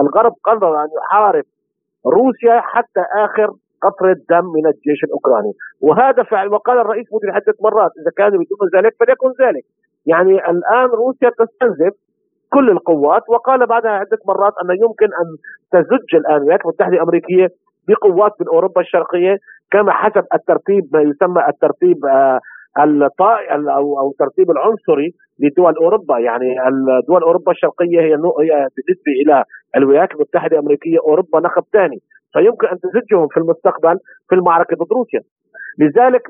الغرب قرر أن يحارب روسيا حتى آخر قطرة دم من الجيش الأوكراني. وهذا فعل وقال الرئيس بوتين عدة مرات إذا كان بدون ذلك فليكن ذلك. يعني الآن روسيا تستنزف كل القوات وقال بعدها عدة مرات أن يمكن أن تزج الآن الولايات المتحدة الأمريكية بقوات من أوروبا الشرقية كما حسب الترتيب ما يسمى الترتيب آه الطائي أو أو الترتيب العنصري لدول أوروبا. يعني دول أوروبا الشرقية هي بالنسبة إلى الولايات المتحدة الأمريكية أوروبا نخب ثاني فيمكن أن تزجهم في المستقبل في المعركة ضد روسيا. لذلك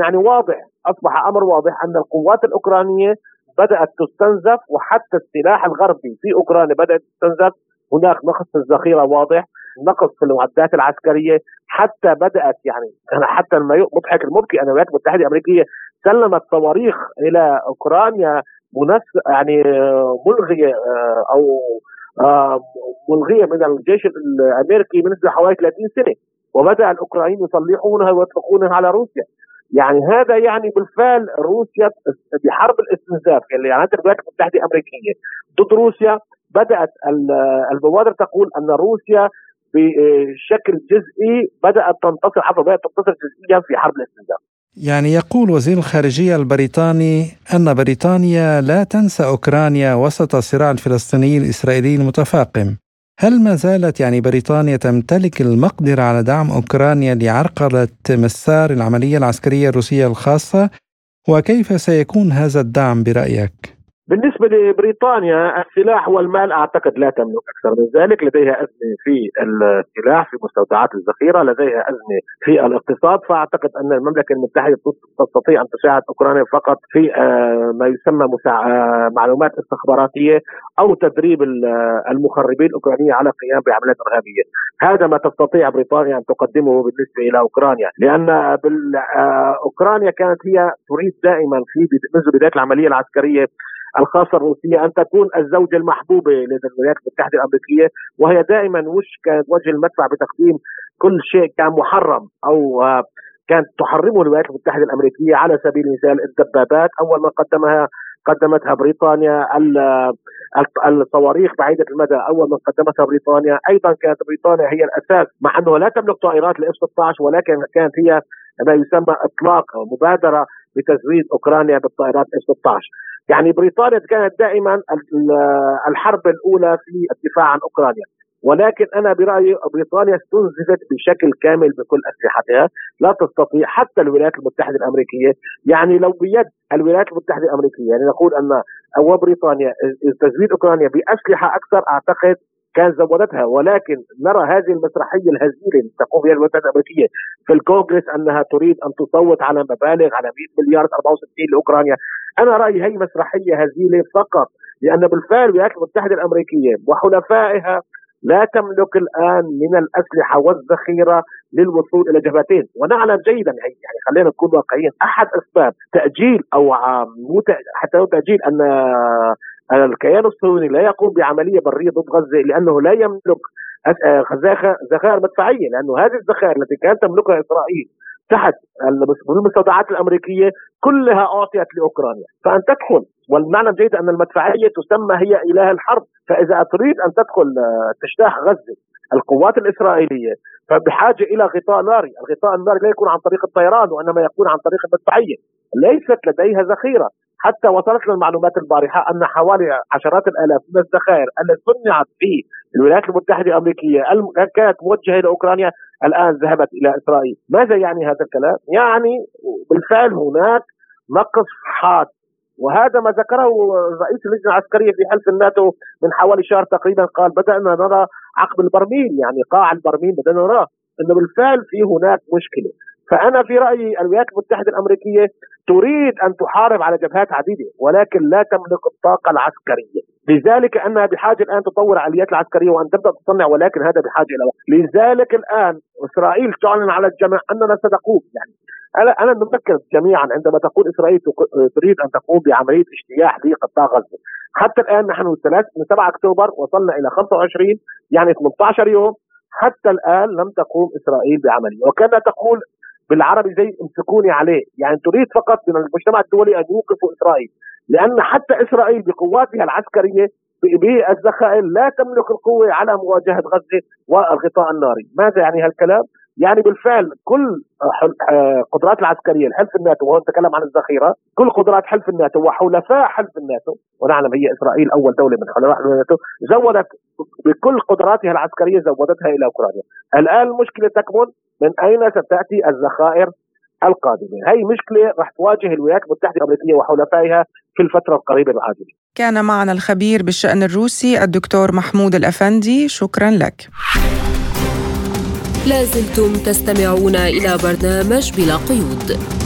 يعني واضح أصبح أمر واضح أن القوات الأوكرانية بدأت تستنزف وحتى السلاح الغربي في أوكرانيا بدأت تستنزف. هناك نقص في الذخيره واضح نقص في المعدات العسكرية. حتى بدأت يعني أنا حتى المضحك المبكي أن الولايات المتحدة الأمريكية سلمت صواريخ إلى أوكرانيا منس يعني ملغية آه، أو آه، ملغية من الجيش الأمريكي منذ حوالي 30 سنة. وبدأ الأوكرانيين يصلحونها ويطلقونها على روسيا. يعني هذا يعني بالفعل روسيا بحرب الاستنزاف. اللي يعني الولايات المتحدة الأمريكية ضد روسيا بدأت البوادر تقول أن روسيا بشكل جزئي بدأت تنتصر حتى بدات تنتصر جزئيا في حرب الاستنزاف. يعني يقول وزير الخارجية البريطاني أن بريطانيا لا تنسى أوكرانيا وسط الصراع الفلسطيني الإسرائيلي المتفاقم هل ما زالت يعني بريطانيا تمتلك المقدرة على دعم أوكرانيا لعرقلة مسار العملية العسكرية الروسية الخاصة؟ وكيف سيكون هذا الدعم برأيك؟ بالنسبة لبريطانيا السلاح والمال أعتقد لا تملك أكثر من ذلك، لديها أزمة في السلاح في مستودعات الذخيرة، لديها أزمة في الاقتصاد، فأعتقد أن المملكة المتحدة تستطيع أن تساعد أوكرانيا فقط في آه، ما يسمى آه، معلومات استخباراتية أو تدريب المخربين الأوكرانيين على القيام بعمليات إرهابية. هذا ما تستطيع بريطانيا أن تقدمه بالنسبة إلى أوكرانيا، لأن آه، أوكرانيا كانت هي تريد دائما في منذ بداية العملية العسكرية الخاصة الروسية أن تكون الزوجة المحبوبة لدى الولايات المتحدة الأمريكية وهي دائما وش كانت وجه المدفع بتقديم كل شيء كان محرم أو آه، كانت تحرمه الولايات المتحدة الأمريكية على سبيل المثال الدبابات. أول ما قدمها قدمتها بريطانيا الصواريخ بعيدة المدى أول ما قدمتها بريطانيا. أيضا كانت بريطانيا هي الأساس مع أنه لا تملك طائرات ال F 16 ولكن كانت هي ما يسمى إطلاق مبادرة بتزويد أوكرانيا بالطائرات F 16 يعني بريطانيا كانت دائما الحرب الأولى في الدفاع عن أوكرانيا. ولكن أنا برأيي بريطانيا استنزفت بشكل كامل بكل أسلحتها، لا تستطيع حتى الولايات المتحدة الأمريكية، يعني لو بيد الولايات المتحدة الأمريكية يعني نقول أن أو بريطانيا تزويد أوكرانيا بأسلحة أكثر أعتقد كان زودتها ولكن نرى هذه المسرحية الهزيلة اللي تقوم بها الولايات الأمريكية في الكونغرس أنها تريد أن تصوت على مبالغ على 100 مليار 64 لأوكرانيا. أنا رأيي هي مسرحية هزيلة فقط لأن بالفعل الولايات المتحدة الأمريكية وحلفائها لا تملك الآن من الأسلحة والذخيرة للوصول إلى جبهتين. ونعلم جيدا يعني خلينا نكون واقعيين أحد أسباب تأجيل أو حتى تأجيل أن الكيان الصهيوني لا يقوم بعملية برية ضد غزة لأنه لا يملك ذخائر مدفعية لأنه هذه الذخائر التي كانت تملكها إسرائيل تحت المستودعات الأمريكية كلها أعطيت لأوكرانيا. فأن تدخل والمعنى جيد أن المدفعية تسمى هي إله الحرب فإذا تريد أن تدخل آه، تجتاح غزة القوات الإسرائيلية فبحاجة إلى غطاء ناري، الغطاء الناري لا يكون عن طريق الطيران وإنما يكون عن طريق المدفعية، ليست لديها ذخيرة، حتى وصلت لنا المعلومات البارحة أن حوالي عشرات الآلاف من الذخائر التي صنعت في الولايات المتحدة الأمريكية كانت موجهة إلى أوكرانيا الآن ذهبت إلى إسرائيل، ماذا يعني هذا الكلام؟ يعني بالفعل هناك نقص حاد. وهذا ما ذكره رئيس اللجنة العسكرية في حلف الناتو من حوالي شهر تقريبا قال بدأنا نرى عقب البرميل. يعني قاع البرميل بدأنا نراه. إنه بالفعل في هناك مشكلة. فأنا في رأيي الولايات المتحدة الأمريكية تريد أن تحارب على جبهات عديدة ولكن لا تملك الطاقة العسكرية. لذلك انها بحاجة الآن تطور الاليات العسكرية وأن تبدأ تصنع ولكن هذا بحاجة إلى وقت. لذلك الآن إسرائيل تعلن على الجميع أننا سنقوم. يعني أنا نذكر جميعا عندما تقول إسرائيل تريد أن تقوم بعملية اجتياح لقطاع غزه حتى الآن نحن من 7 أكتوبر وصلنا إلى 25 يعني 18 يوم. حتى الآن لم تقوم إسرائيل بعملية. وكانها تقول بالعربي زي امسكوني عليه. يعني تريد فقط من المجتمع الدولي أن يوقفوا إسرائيل؟ لأن حتى إسرائيل بقواتها العسكرية بالذخائر لا تملك القوة على مواجهة غزة والغطاء الناري، ماذا يعني هالكلام؟ يعني بالفعل كل قدرات العسكرية لحلف الناتو وهو نتكلم عن الذخيرة كل قدرات حلف الناتو وحلفاء حلف الناتو ونعلم هي إسرائيل أول دولة من حلفاء حلف الناتو زودت بكل قدراتها العسكرية زودتها إلى أوكرانيا. الآن المشكلة تكمن من أين ستأتي الذخائر القادمة؟ هي مشكلة راح تواجه الولايات المتحدة الأمريكية وحلفائها في الفترة القريبة العاجله كان معنا الخبير بالشأن الروسي الدكتور محمود الأفندي. شكرا لك. لازلتم تستمعون إلى برنامج بلا قيود.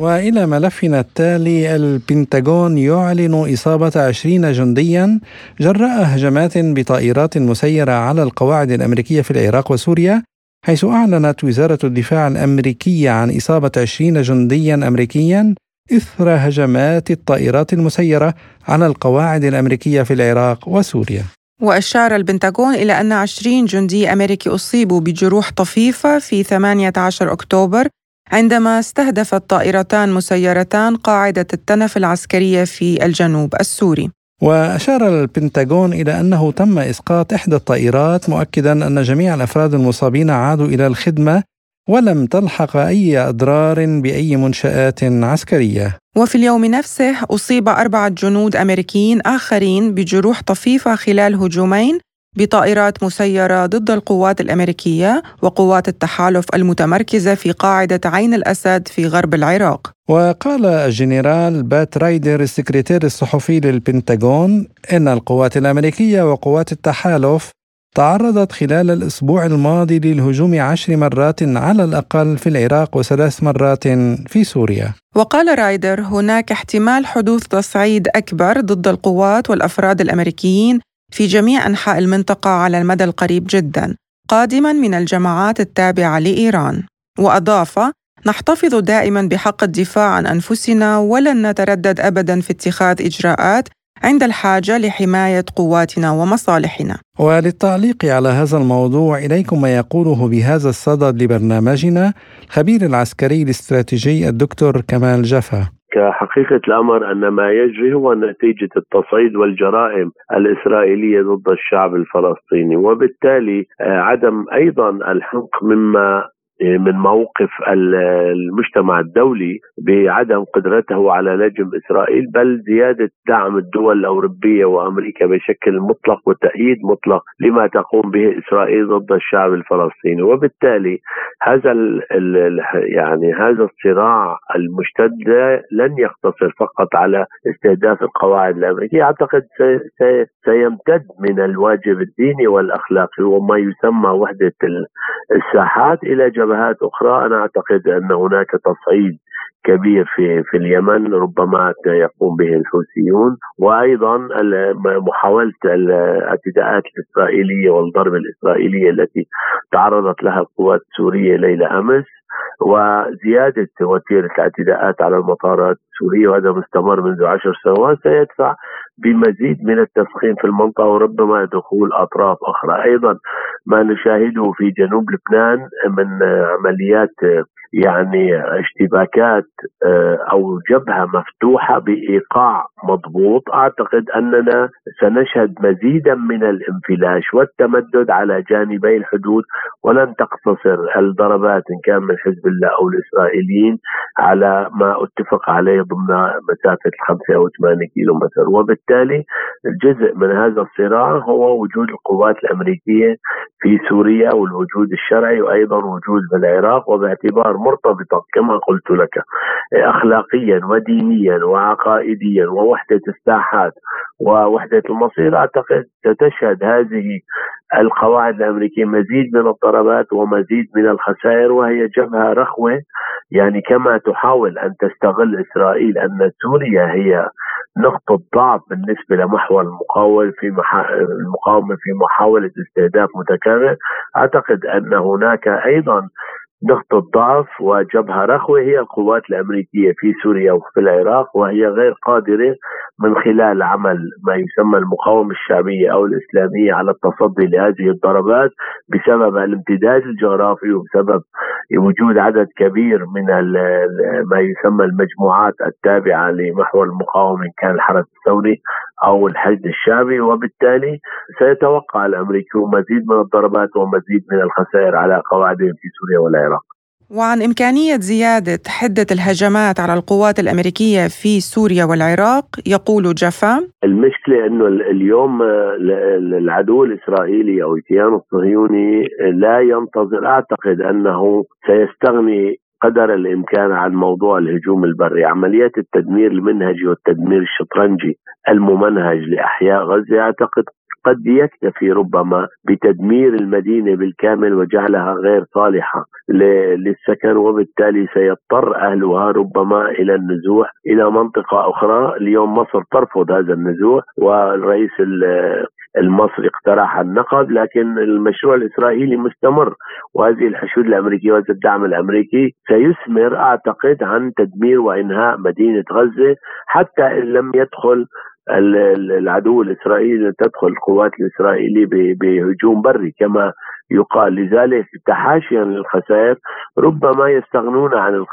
وإلى ملفنا التالي البنتاغون يعلن إصابة عشرين جنديا جراء هجمات بطائرات مسيرة على القواعد الأمريكية في العراق وسوريا حيث أعلنت وزارة الدفاع الأمريكية عن إصابة عشرين جنديا امريكيا إثر هجمات الطائرات المسيرة على القواعد الأمريكية في العراق وسوريا. وأشار البنتاغون إلى أن 20 جندي أمريكي أصيبوا بجروح طفيفة في 18 أكتوبر عندما استهدفت طائرتان مسيرتان قاعدة التنف العسكرية في الجنوب السوري. وأشار البنتاغون إلى أنه تم إسقاط إحدى الطائرات مؤكدا أن جميع الأفراد المصابين عادوا إلى الخدمة ولم تلحق أي أضرار بأي منشآت عسكرية. وفي اليوم نفسه أصيب أربعة جنود أمريكيين آخرين بجروح طفيفة خلال هجومين بطائرات مسيرة ضد القوات الأمريكية وقوات التحالف المتمركزة في قاعدة عين الأسد في غرب العراق. وقال الجنرال بات رايدر السكرتير الصحفي للبنتاغون إن القوات الأمريكية وقوات التحالف تعرضت خلال الأسبوع الماضي للهجوم عشر مرات على الأقل في العراق وثلاث مرات في سوريا. وقال رايدر هناك احتمال حدوث تصعيد أكبر ضد القوات والأفراد الأمريكيين في جميع أنحاء المنطقة على المدى القريب جدا قادما من الجماعات التابعة لإيران. وأضاف نحتفظ دائما بحق الدفاع عن أنفسنا ولن نتردد أبدا في اتخاذ إجراءات عند الحاجة لحماية قواتنا ومصالحنا. وللتعليق على هذا الموضوع إليكم ما يقوله بهذا الصدد لبرنامجنا خبير العسكري الاستراتيجي الدكتور كمال جفا. كحقيقة الأمر أن ما يجري هو نتيجة التصعيد والجرائم الإسرائيلية ضد الشعب الفلسطيني وبالتالي آه، عدم أيضا الحق مما من موقف المجتمع الدولي بعدم قدرته على لجم إسرائيل بل زيادة دعم الدول الأوروبية وأمريكا بشكل مطلق وتأييد مطلق لما تقوم به إسرائيل ضد الشعب الفلسطيني. وبالتالي هذا يعني هذا الصراع المشتد لن يقتصر فقط على استهداف القواعد الأمريكية. أعتقد سيمتد من الواجب الديني والأخلاقي وما يسمى وحدة الساحات إلى جبهات أخرى. أنا أعتقد أن هناك تصعيد كبير في في اليمن ربما يقوم به الحوثيون. وأيضا محاولة الاعتداءات الإسرائيلية والضرب الإسرائيلية التي تعرضت لها القوات السورية ليلة أمس. وزيادة وتيرة الاعتداءات على المطارات السوريه وهذا مستمر منذ عشر سنوات سيدفع بمزيد من التسخين في المنطقة وربما دخول أطراف أخرى. أيضا ما نشاهده في جنوب لبنان من عمليات يعني اشتباكات أو جبهة مفتوحة بإيقاع مضبوط. أعتقد أننا سنشهد مزيدا من الانفلاش والتمدد على جانبي الحدود ولن تقتصر الضربات إن كان من حزب الله أو الإسرائيليين على ما أتفق عليه ضمن مسافة 5 أو 8 كيلو متر وبالتالي الجزء من هذا الصراع هو وجود القوات الأمريكية في سوريا والوجود الشرعي وأيضا وجود في العراق وباعتبار مرتبطة كما قلت لك اخلاقيا ودينيا وعقائديا ووحدة الساحات ووحدة المصير. أعتقد ستشهد هذه القواعد الأمريكية مزيد من الضربات ومزيد من الخسائر وهي جبهه رخوة. يعني كما تحاول أن تستغل إسرائيل أن سوريا هي نقطة ضعف بالنسبة لمحور المقاومة في المقاومة في محاولة استهداف متكرر. أعتقد أن هناك أيضا نقطة ضعف وجبهة رخوة هي القوات الأمريكية في سوريا وفي العراق وهي غير قادرة من خلال عمل ما يسمى المقاومة الشعبية أو الإسلامية على التصدي لهذه الضربات بسبب الامتداد الجغرافي وبسبب وجود عدد كبير من ما يسمى المجموعات التابعة لمحور المقاومة إن كان الحرس الثوري أو الحشد الشعبي. وبالتالي سيتوقع الأمريكيون مزيد من الضربات ومزيد من الخسائر على قواعدهم في سوريا والعراق وعن إمكانية زيادة حدة الهجمات على القوات الأمريكية في سوريا والعراق يقول جافا المشكلة أنه اليوم العدو الإسرائيلي أو الكيان الصهيوني لا ينتظر أعتقد أنه سيستغني قدر الإمكان عن موضوع الهجوم البري، عمليات التدمير المنهجي والتدمير الشطرنجي الممنهج لإحياء غزة أعتقد قد يكتفي ربما بتدمير المدينة بالكامل وجعلها غير صالحة للسكن وبالتالي سيضطر أهلها ربما إلى النزوح إلى منطقة أخرى، اليوم مصر ترفض هذا النزوح والرئيس المصري اقترح النقد لكن المشروع الإسرائيلي مستمر وهذه الحشود الأمريكية وهذا الدعم الأمريكي سيثمر أعتقد عن تدمير وإنهاء مدينة غزة حتى إن لم يدخل العدو الإسرائيلي تدخل القوات الإسرائيلية بهجوم بري كما يقال. لذلك تحاشيا للخسائر ربما يستغنون عن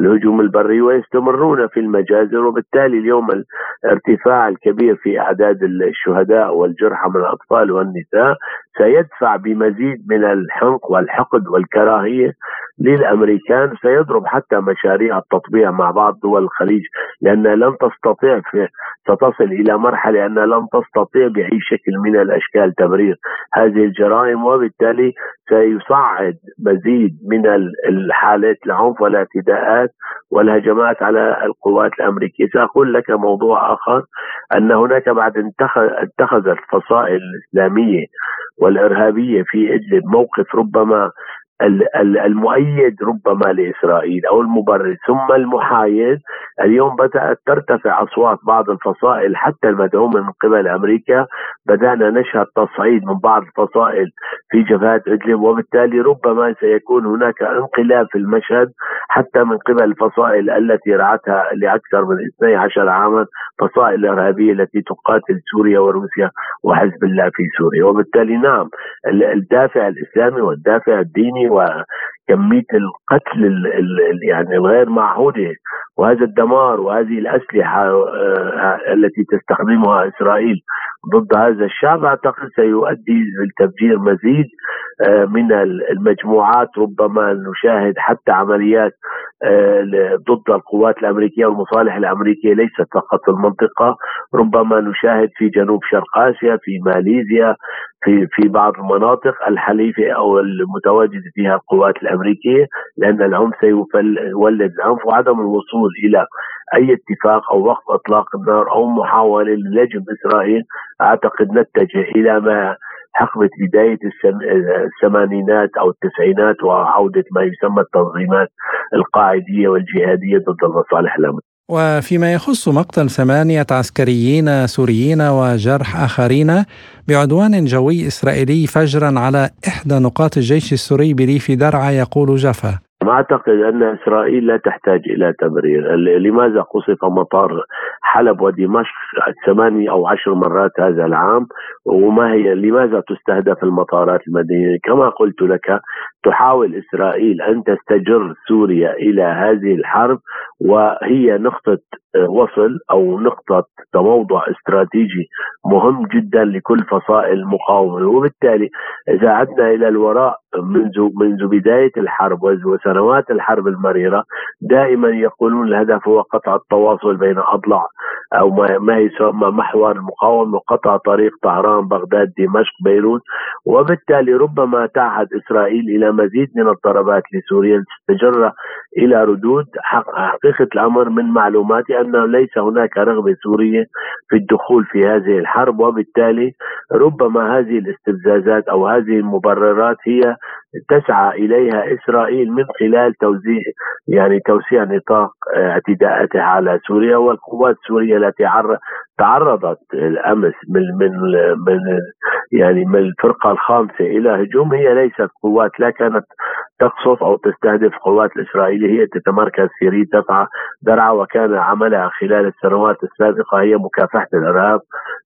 الهجوم البري ويستمرون في المجازر وبالتالي اليوم الارتفاع الكبير في أعداد الشهداء والجرحى من الأطفال والنساء سيدفع بمزيد من الحنق والحقد والكراهية للأمريكان. سيضرب حتى مشاريع التطبيع مع بعض دول الخليج لانها لن تستطيع في ستصل إلى مرحلة انها لن تستطيع بأي شكل من الأشكال تبرير هذه الجرائم. وبالتالي سيصعد مزيد من الحالات العنف والاعتداءات والهجمات على القوات الأمريكية، سأقول لك موضوع آخر أن هناك بعد اتخذت الفصائل الإسلامية والإرهابية في إدلب موقف ربما المؤيد ربما لإسرائيل أو المبرر ثم المحايد. اليوم بدأت ترتفع أصوات بعض الفصائل حتى المدعومه من قبل أمريكا. بدأنا نشهد تصعيد من بعض الفصائل في جبهات إدلب وبالتالي ربما سيكون هناك انقلاب في المشهد حتى من قبل الفصائل التي رعتها لأكثر من 12 عاما فصائل الارهابيه التي تقاتل سوريا وروسيا وحزب الله في سوريا. وبالتالي نعم الدافع الإسلامي والدافع الديني وكمية القتل ال ال يعني الغير معهودة وهذا الدمار وهذه الأسلحة آه، التي تستخدمها إسرائيل ضد هذا الشعب أعتقد سيؤدي لتفجير مزيد آه، من المجموعات ربما نشاهد حتى عمليات ضد القوات الأمريكية والمصالح الأمريكية ليست فقط في المنطقة ربما نشاهد في جنوب شرق آسيا في ماليزيا في في بعض المناطق الحليفة أو المتواجدة فيها القوات الأمريكية لأن العنف سيولد العنف وعدم الوصول إلى أي اتفاق أو وقف إطلاق النار أو محاولة للجم إسرائيل أعتقد نتجه إلى ما حقبة بداية الثمانينات أو التسعينات وعودة ما يسمى التنظيمات القاعدية والجهادية ضد المصالح الأمريكية وفيما يخص مقتل ثمانية عسكريين سوريين وجرح آخرين بعدوان جوي إسرائيلي فجرا على إحدى نقاط الجيش السوري بريف درعا يقول جفا. ما أعتقد أن إسرائيل لا تحتاج إلى تبرير، لماذا قصف مطار حلب ودمشق ثماني أو عشر مرات هذا العام؟ وما هي لماذا تستهدف المطارات المدنية؟ كما قلت لك تحاول إسرائيل أن تستجر سوريا إلى هذه الحرب وهي نقطة وصل أو نقطة تموضع استراتيجي مهم جدا لكل فصائل المقاومة. وبالتالي إذا عدنا إلى الوراء منذ منذ بداية الحرب وسنوات الحرب المريرة دائما يقولون الهدف هو قطع التواصل بين أضلاع أو ما يسمى محور المقاومة وقطع طريق طهران بغداد دمشق بيروت. وبالتالي ربما تعهد إسرائيل مزيد من الضربات لسوريا تستجر إلى ردود حقيقة الأمر من معلوماتي انه ليس هناك رغبة سورية في الدخول في هذه الحرب وبالتالي ربما هذه الاستفزازات أو هذه المبررات هي تسعى إليها إسرائيل من خلال توزيع يعني توسيع نطاق اعتداءاتها على سوريا والقوات السورية التي تعرضت الأمس من من من يعني من الفرقة الخامسة إلى هجوم هي ليست قوات لا كانت تقصف أو تستهدف القوات الإسرائيلية هي تتمركز في ريف درعا وكان عملها خلال السنوات السابقة هي مكافحة الإرهاب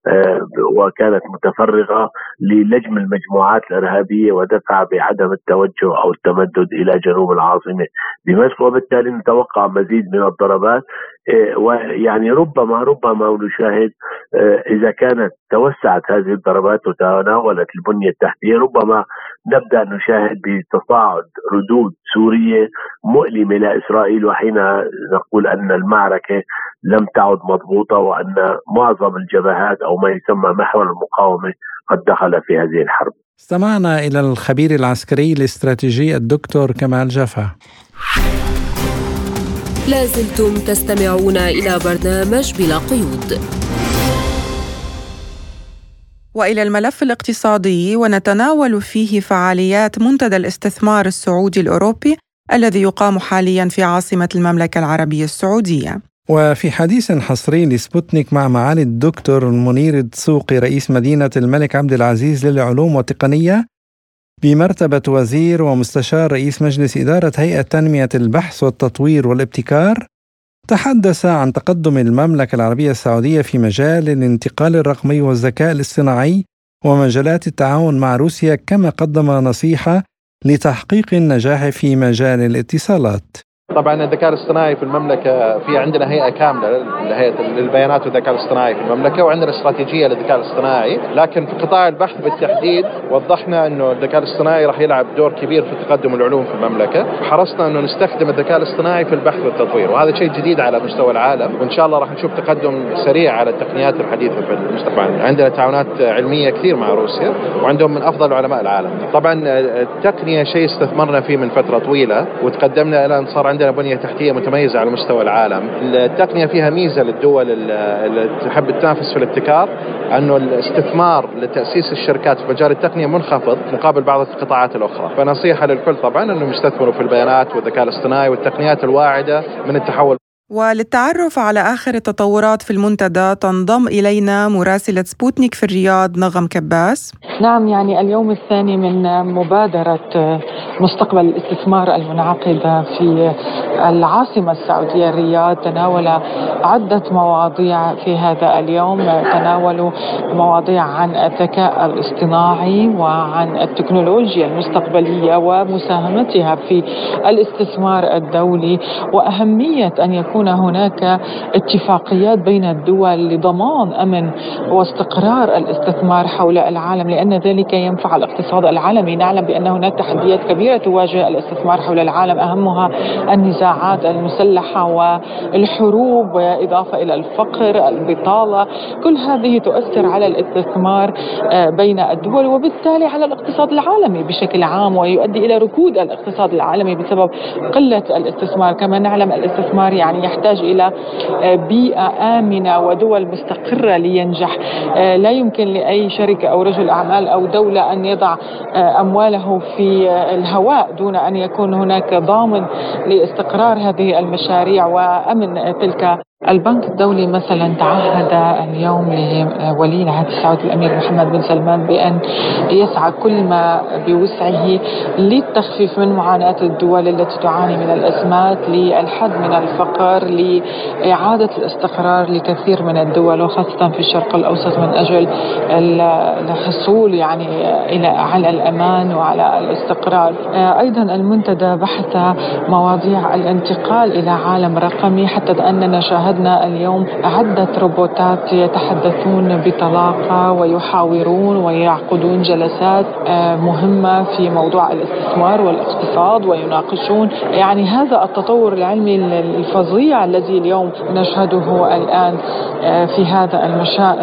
آه، وكانت متفرغة للجم المجموعات الإرهابية ودفع بعدم التوجه أو التمدد إلى جنوب العاصمة دمشق. وبالتالي نتوقع مزيد من الضربات آه، ويعني ربما ربما نشاهد آه، إذا كانت توسعت هذه الضربات وتناولت البنية التحتية ربما نبدأ نشاهد بتصاعد ردود سورية مؤلمة لاسرائيل وحين نقول أن المعركة لم تعد مضبوطة وأن معظم الجبهات أو ما يسمى محور المقاومة قد دخل في هذه الحرب. استمعنا إلى الخبير العسكري الاستراتيجي الدكتور كمال جفا. لازلتم تستمعون إلى برنامج بلا قيود وإلى الملف الاقتصادي ونتناول فيه فعاليات منتدى الاستثمار السعودي الأوروبي الذي يقام حاليا في عاصمة المملكة العربية السعودية. وفي حديث حصري لسبوتنيك مع معالي الدكتور منير الدسوقي رئيس مدينة الملك عبد العزيز للعلوم والتقنية بمرتبة وزير ومستشار رئيس مجلس إدارة هيئة تنمية البحث والتطوير والابتكار تحدث عن تقدم المملكة العربية السعودية في مجال الانتقال الرقمي والذكاء الاصطناعي ومجالات التعاون مع روسيا كما قدم نصيحة لتحقيق النجاح في مجال الاتصالات. طبعا الذكاء الاصطناعي في المملكة في عندنا هيئة كاملة لهيئه للبيانات والذكاء الاصطناعي في المملكة وعندنا استراتيجية للذكاء الاصطناعي. لكن في قطاع البحث بالتحديد وضحنا إنه الذكاء الاصطناعي راح يلعب دور كبير في تقدم العلوم في المملكة. حرصنا إنه نستخدم الذكاء الاصطناعي في البحث والتطوير وهذا شيء جديد على مستوى العالم. وإن شاء الله راح نشوف تقدم سريع على التقنيات الحديثة في المستقبل. عندنا تعاونات علمية كثير مع روسيا وعندهم من أفضل علماء العالم. طبعا التقنيه شيء استثمرنا فيه من فترة طويلة وتقدمنا إلى أن صار عندنا بنية تحتية متميزة على مستوى العالم. التقنية فيها ميزة للدول اللي تحب تنافس في الابتكار أنه الاستثمار لتأسيس الشركات في مجال التقنية منخفض مقابل بعض القطاعات الأخرى. فنصيحة للكل طبعا أنهم يستثمروا في البيانات والذكاء الاصطناعي والتقنيات الواعدة من التحول وللتعرف على آخر التطورات في المنتدى تنضم إلينا مراسلة سبوتنيك في الرياض نغم كباس. نعم يعني اليوم الثاني من مبادرة مستقبل الاستثمار المنعقدة في العاصمة السعودية الرياض. تناول عدة مواضيع في هذا اليوم. تناولوا مواضيع عن الذكاء الاصطناعي وعن التكنولوجيا المستقبلية ومساهمتها في الاستثمار الدولي. وأهمية أن يكون تكون هناك اتفاقيات بين الدول لضمان أمن واستقرار الاستثمار حول العالم لأن ذلك ينفع الاقتصاد العالمي، نعلم بأن هناك تحديات كبيرة تواجه الاستثمار حول العالم أهمها النزاعات المسلحة والحروب بالاضافه إلى الفقر، البطالة، كل هذه تؤثر على الاستثمار آه، بين الدول وبالتالي على الاقتصاد العالمي بشكل عام ويؤدي إلى ركود الاقتصاد العالمي بسبب قلة الاستثمار، كما نعلم الاستثمار يعني يحتاج إلى آه، بيئة آمنة ودول مستقرة لينجح، آه، لا يمكن لأي شركة أو رجل أعمال أو دولة أن يضع أمواله في الهواء دون أن يكون هناك ضامن لاستقرار هذه المشاريع وأمن تلك البنك الدولي مثلا تعهد اليوم لولي العهد السعودي الأمير محمد بن سلمان بأن يسعى كل ما بوسعه للتخفيف من معاناة الدول التي تعاني من الأزمات للحد من الفقر لإعادة الاستقرار لكثير من الدول وخاصة في الشرق الأوسط من أجل الحصول يعني إلى على الأمان وعلى الاستقرار. أيضا المنتدى بحث مواضيع الانتقال إلى عالم رقمي حتى أننا شاهدنا شاهدنا اليوم عدة روبوتات يتحدثون بطلاقة ويحاورون ويعقدون جلسات آه، مهمة في موضوع الاستثمار والاقتصاد ويناقشون. يعني هذا التطور العلمي الفظيع الذي اليوم نشهده الآن آه، في هذا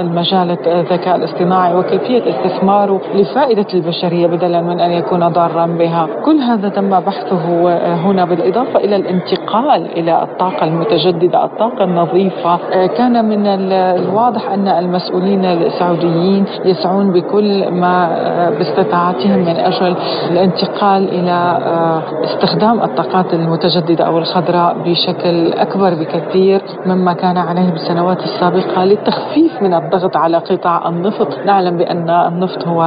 المجال الذكاء الاصطناعي وكيفية استثماره لفائدة البشرية بدلا من أن يكون ضارا بها. كل هذا تم بحثه آه، هنا بالإضافة إلى الانتقال إلى الطاقة المتجددة الطاقة نظيفة. آه، كان من الواضح أن المسؤولين السعوديين يسعون بكل ما آه، باستطاعتهم من أجل الانتقال إلى آه، استخدام الطاقات المتجددة أو الخضراء بشكل أكبر بكثير مما كان عليه بالسنوات السابقة للتخفيف من الضغط على قطاع النفط. نعلم بأن النفط هو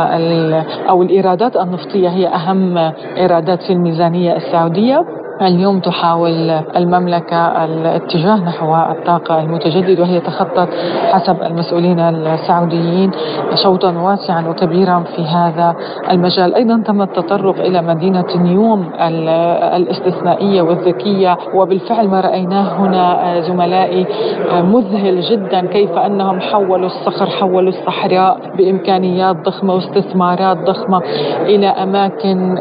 أو الإيرادات النفطية هي أهم إيرادات في الميزانية السعودية. اليوم تحاول المملكة الاتجاه نحو الطاقة المتجددة وهي تخطت حسب المسؤولين السعوديين شوطا واسعا وكبيرا في هذا المجال. أيضا تم التطرق إلى مدينة نيوم الاستثنائية والذكية وبالفعل ما رأيناه هنا زملائي مذهل جدا كيف أنهم حولوا الصخر حولوا الصحراء بإمكانيات ضخمة واستثمارات ضخمة إلى أماكن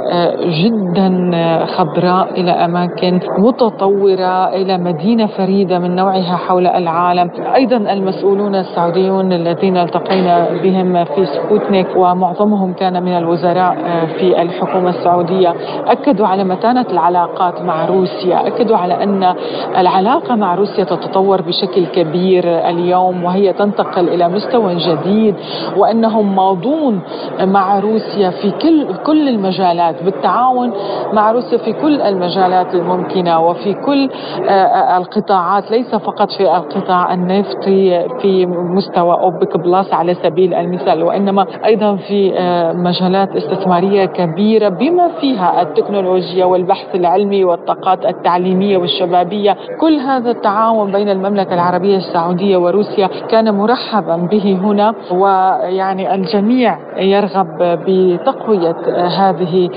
جدا خضراء إلى أماكن متطورة إلى مدينة فريدة من نوعها حول العالم. أيضا المسؤولون السعوديون الذين التقينا بهم في سبوتنيك ومعظمهم كان من الوزراء آه، في الحكومة السعودية. أكدوا على متانة العلاقات مع روسيا. أكدوا على أن العلاقة مع روسيا تتطور بشكل كبير اليوم وهي تنتقل إلى مستوى جديد وأنهم ماضون مع روسيا في كل كل المجالات بالتعاون مع روسيا في كل المجالات. المجالات الممكنة وفي كل آه، آه، القطاعات ليس فقط في القطاع النفطي في مستوى أوبك بلس على سبيل المثال وإنما أيضا في آه، مجالات استثمارية كبيرة بما فيها التكنولوجيا والبحث العلمي والطاقات التعليمية والشبابية. كل هذا التعاون بين المملكة العربية السعودية وروسيا كان مرحبا به هنا ويعني الجميع يرغب بتقوية هذه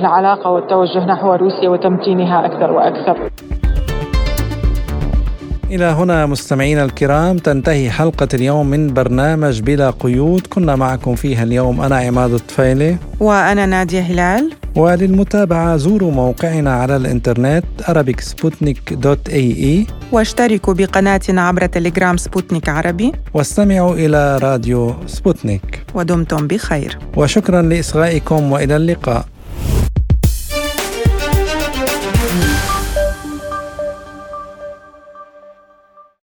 العلاقة والتوجه نحو روسيا وتمثيل تمكينها أكثر وأكثر. إلى هنا مستمعينا الكرام تنتهي حلقة اليوم من برنامج بلا قيود. كنا معكم فيها اليوم أنا عماد الطفيلي. وأنا نادية هلال. وللمتابعة زوروا موقعنا على الإنترنت Arabic Sputnik dot ae واشتركوا بقناتنا عبر تليجرام سبوتنيك عربي. واستمعوا إلى راديو سبوتنيك. ودمتم بخير. وشكرا لإصغائكم وإلى اللقاء.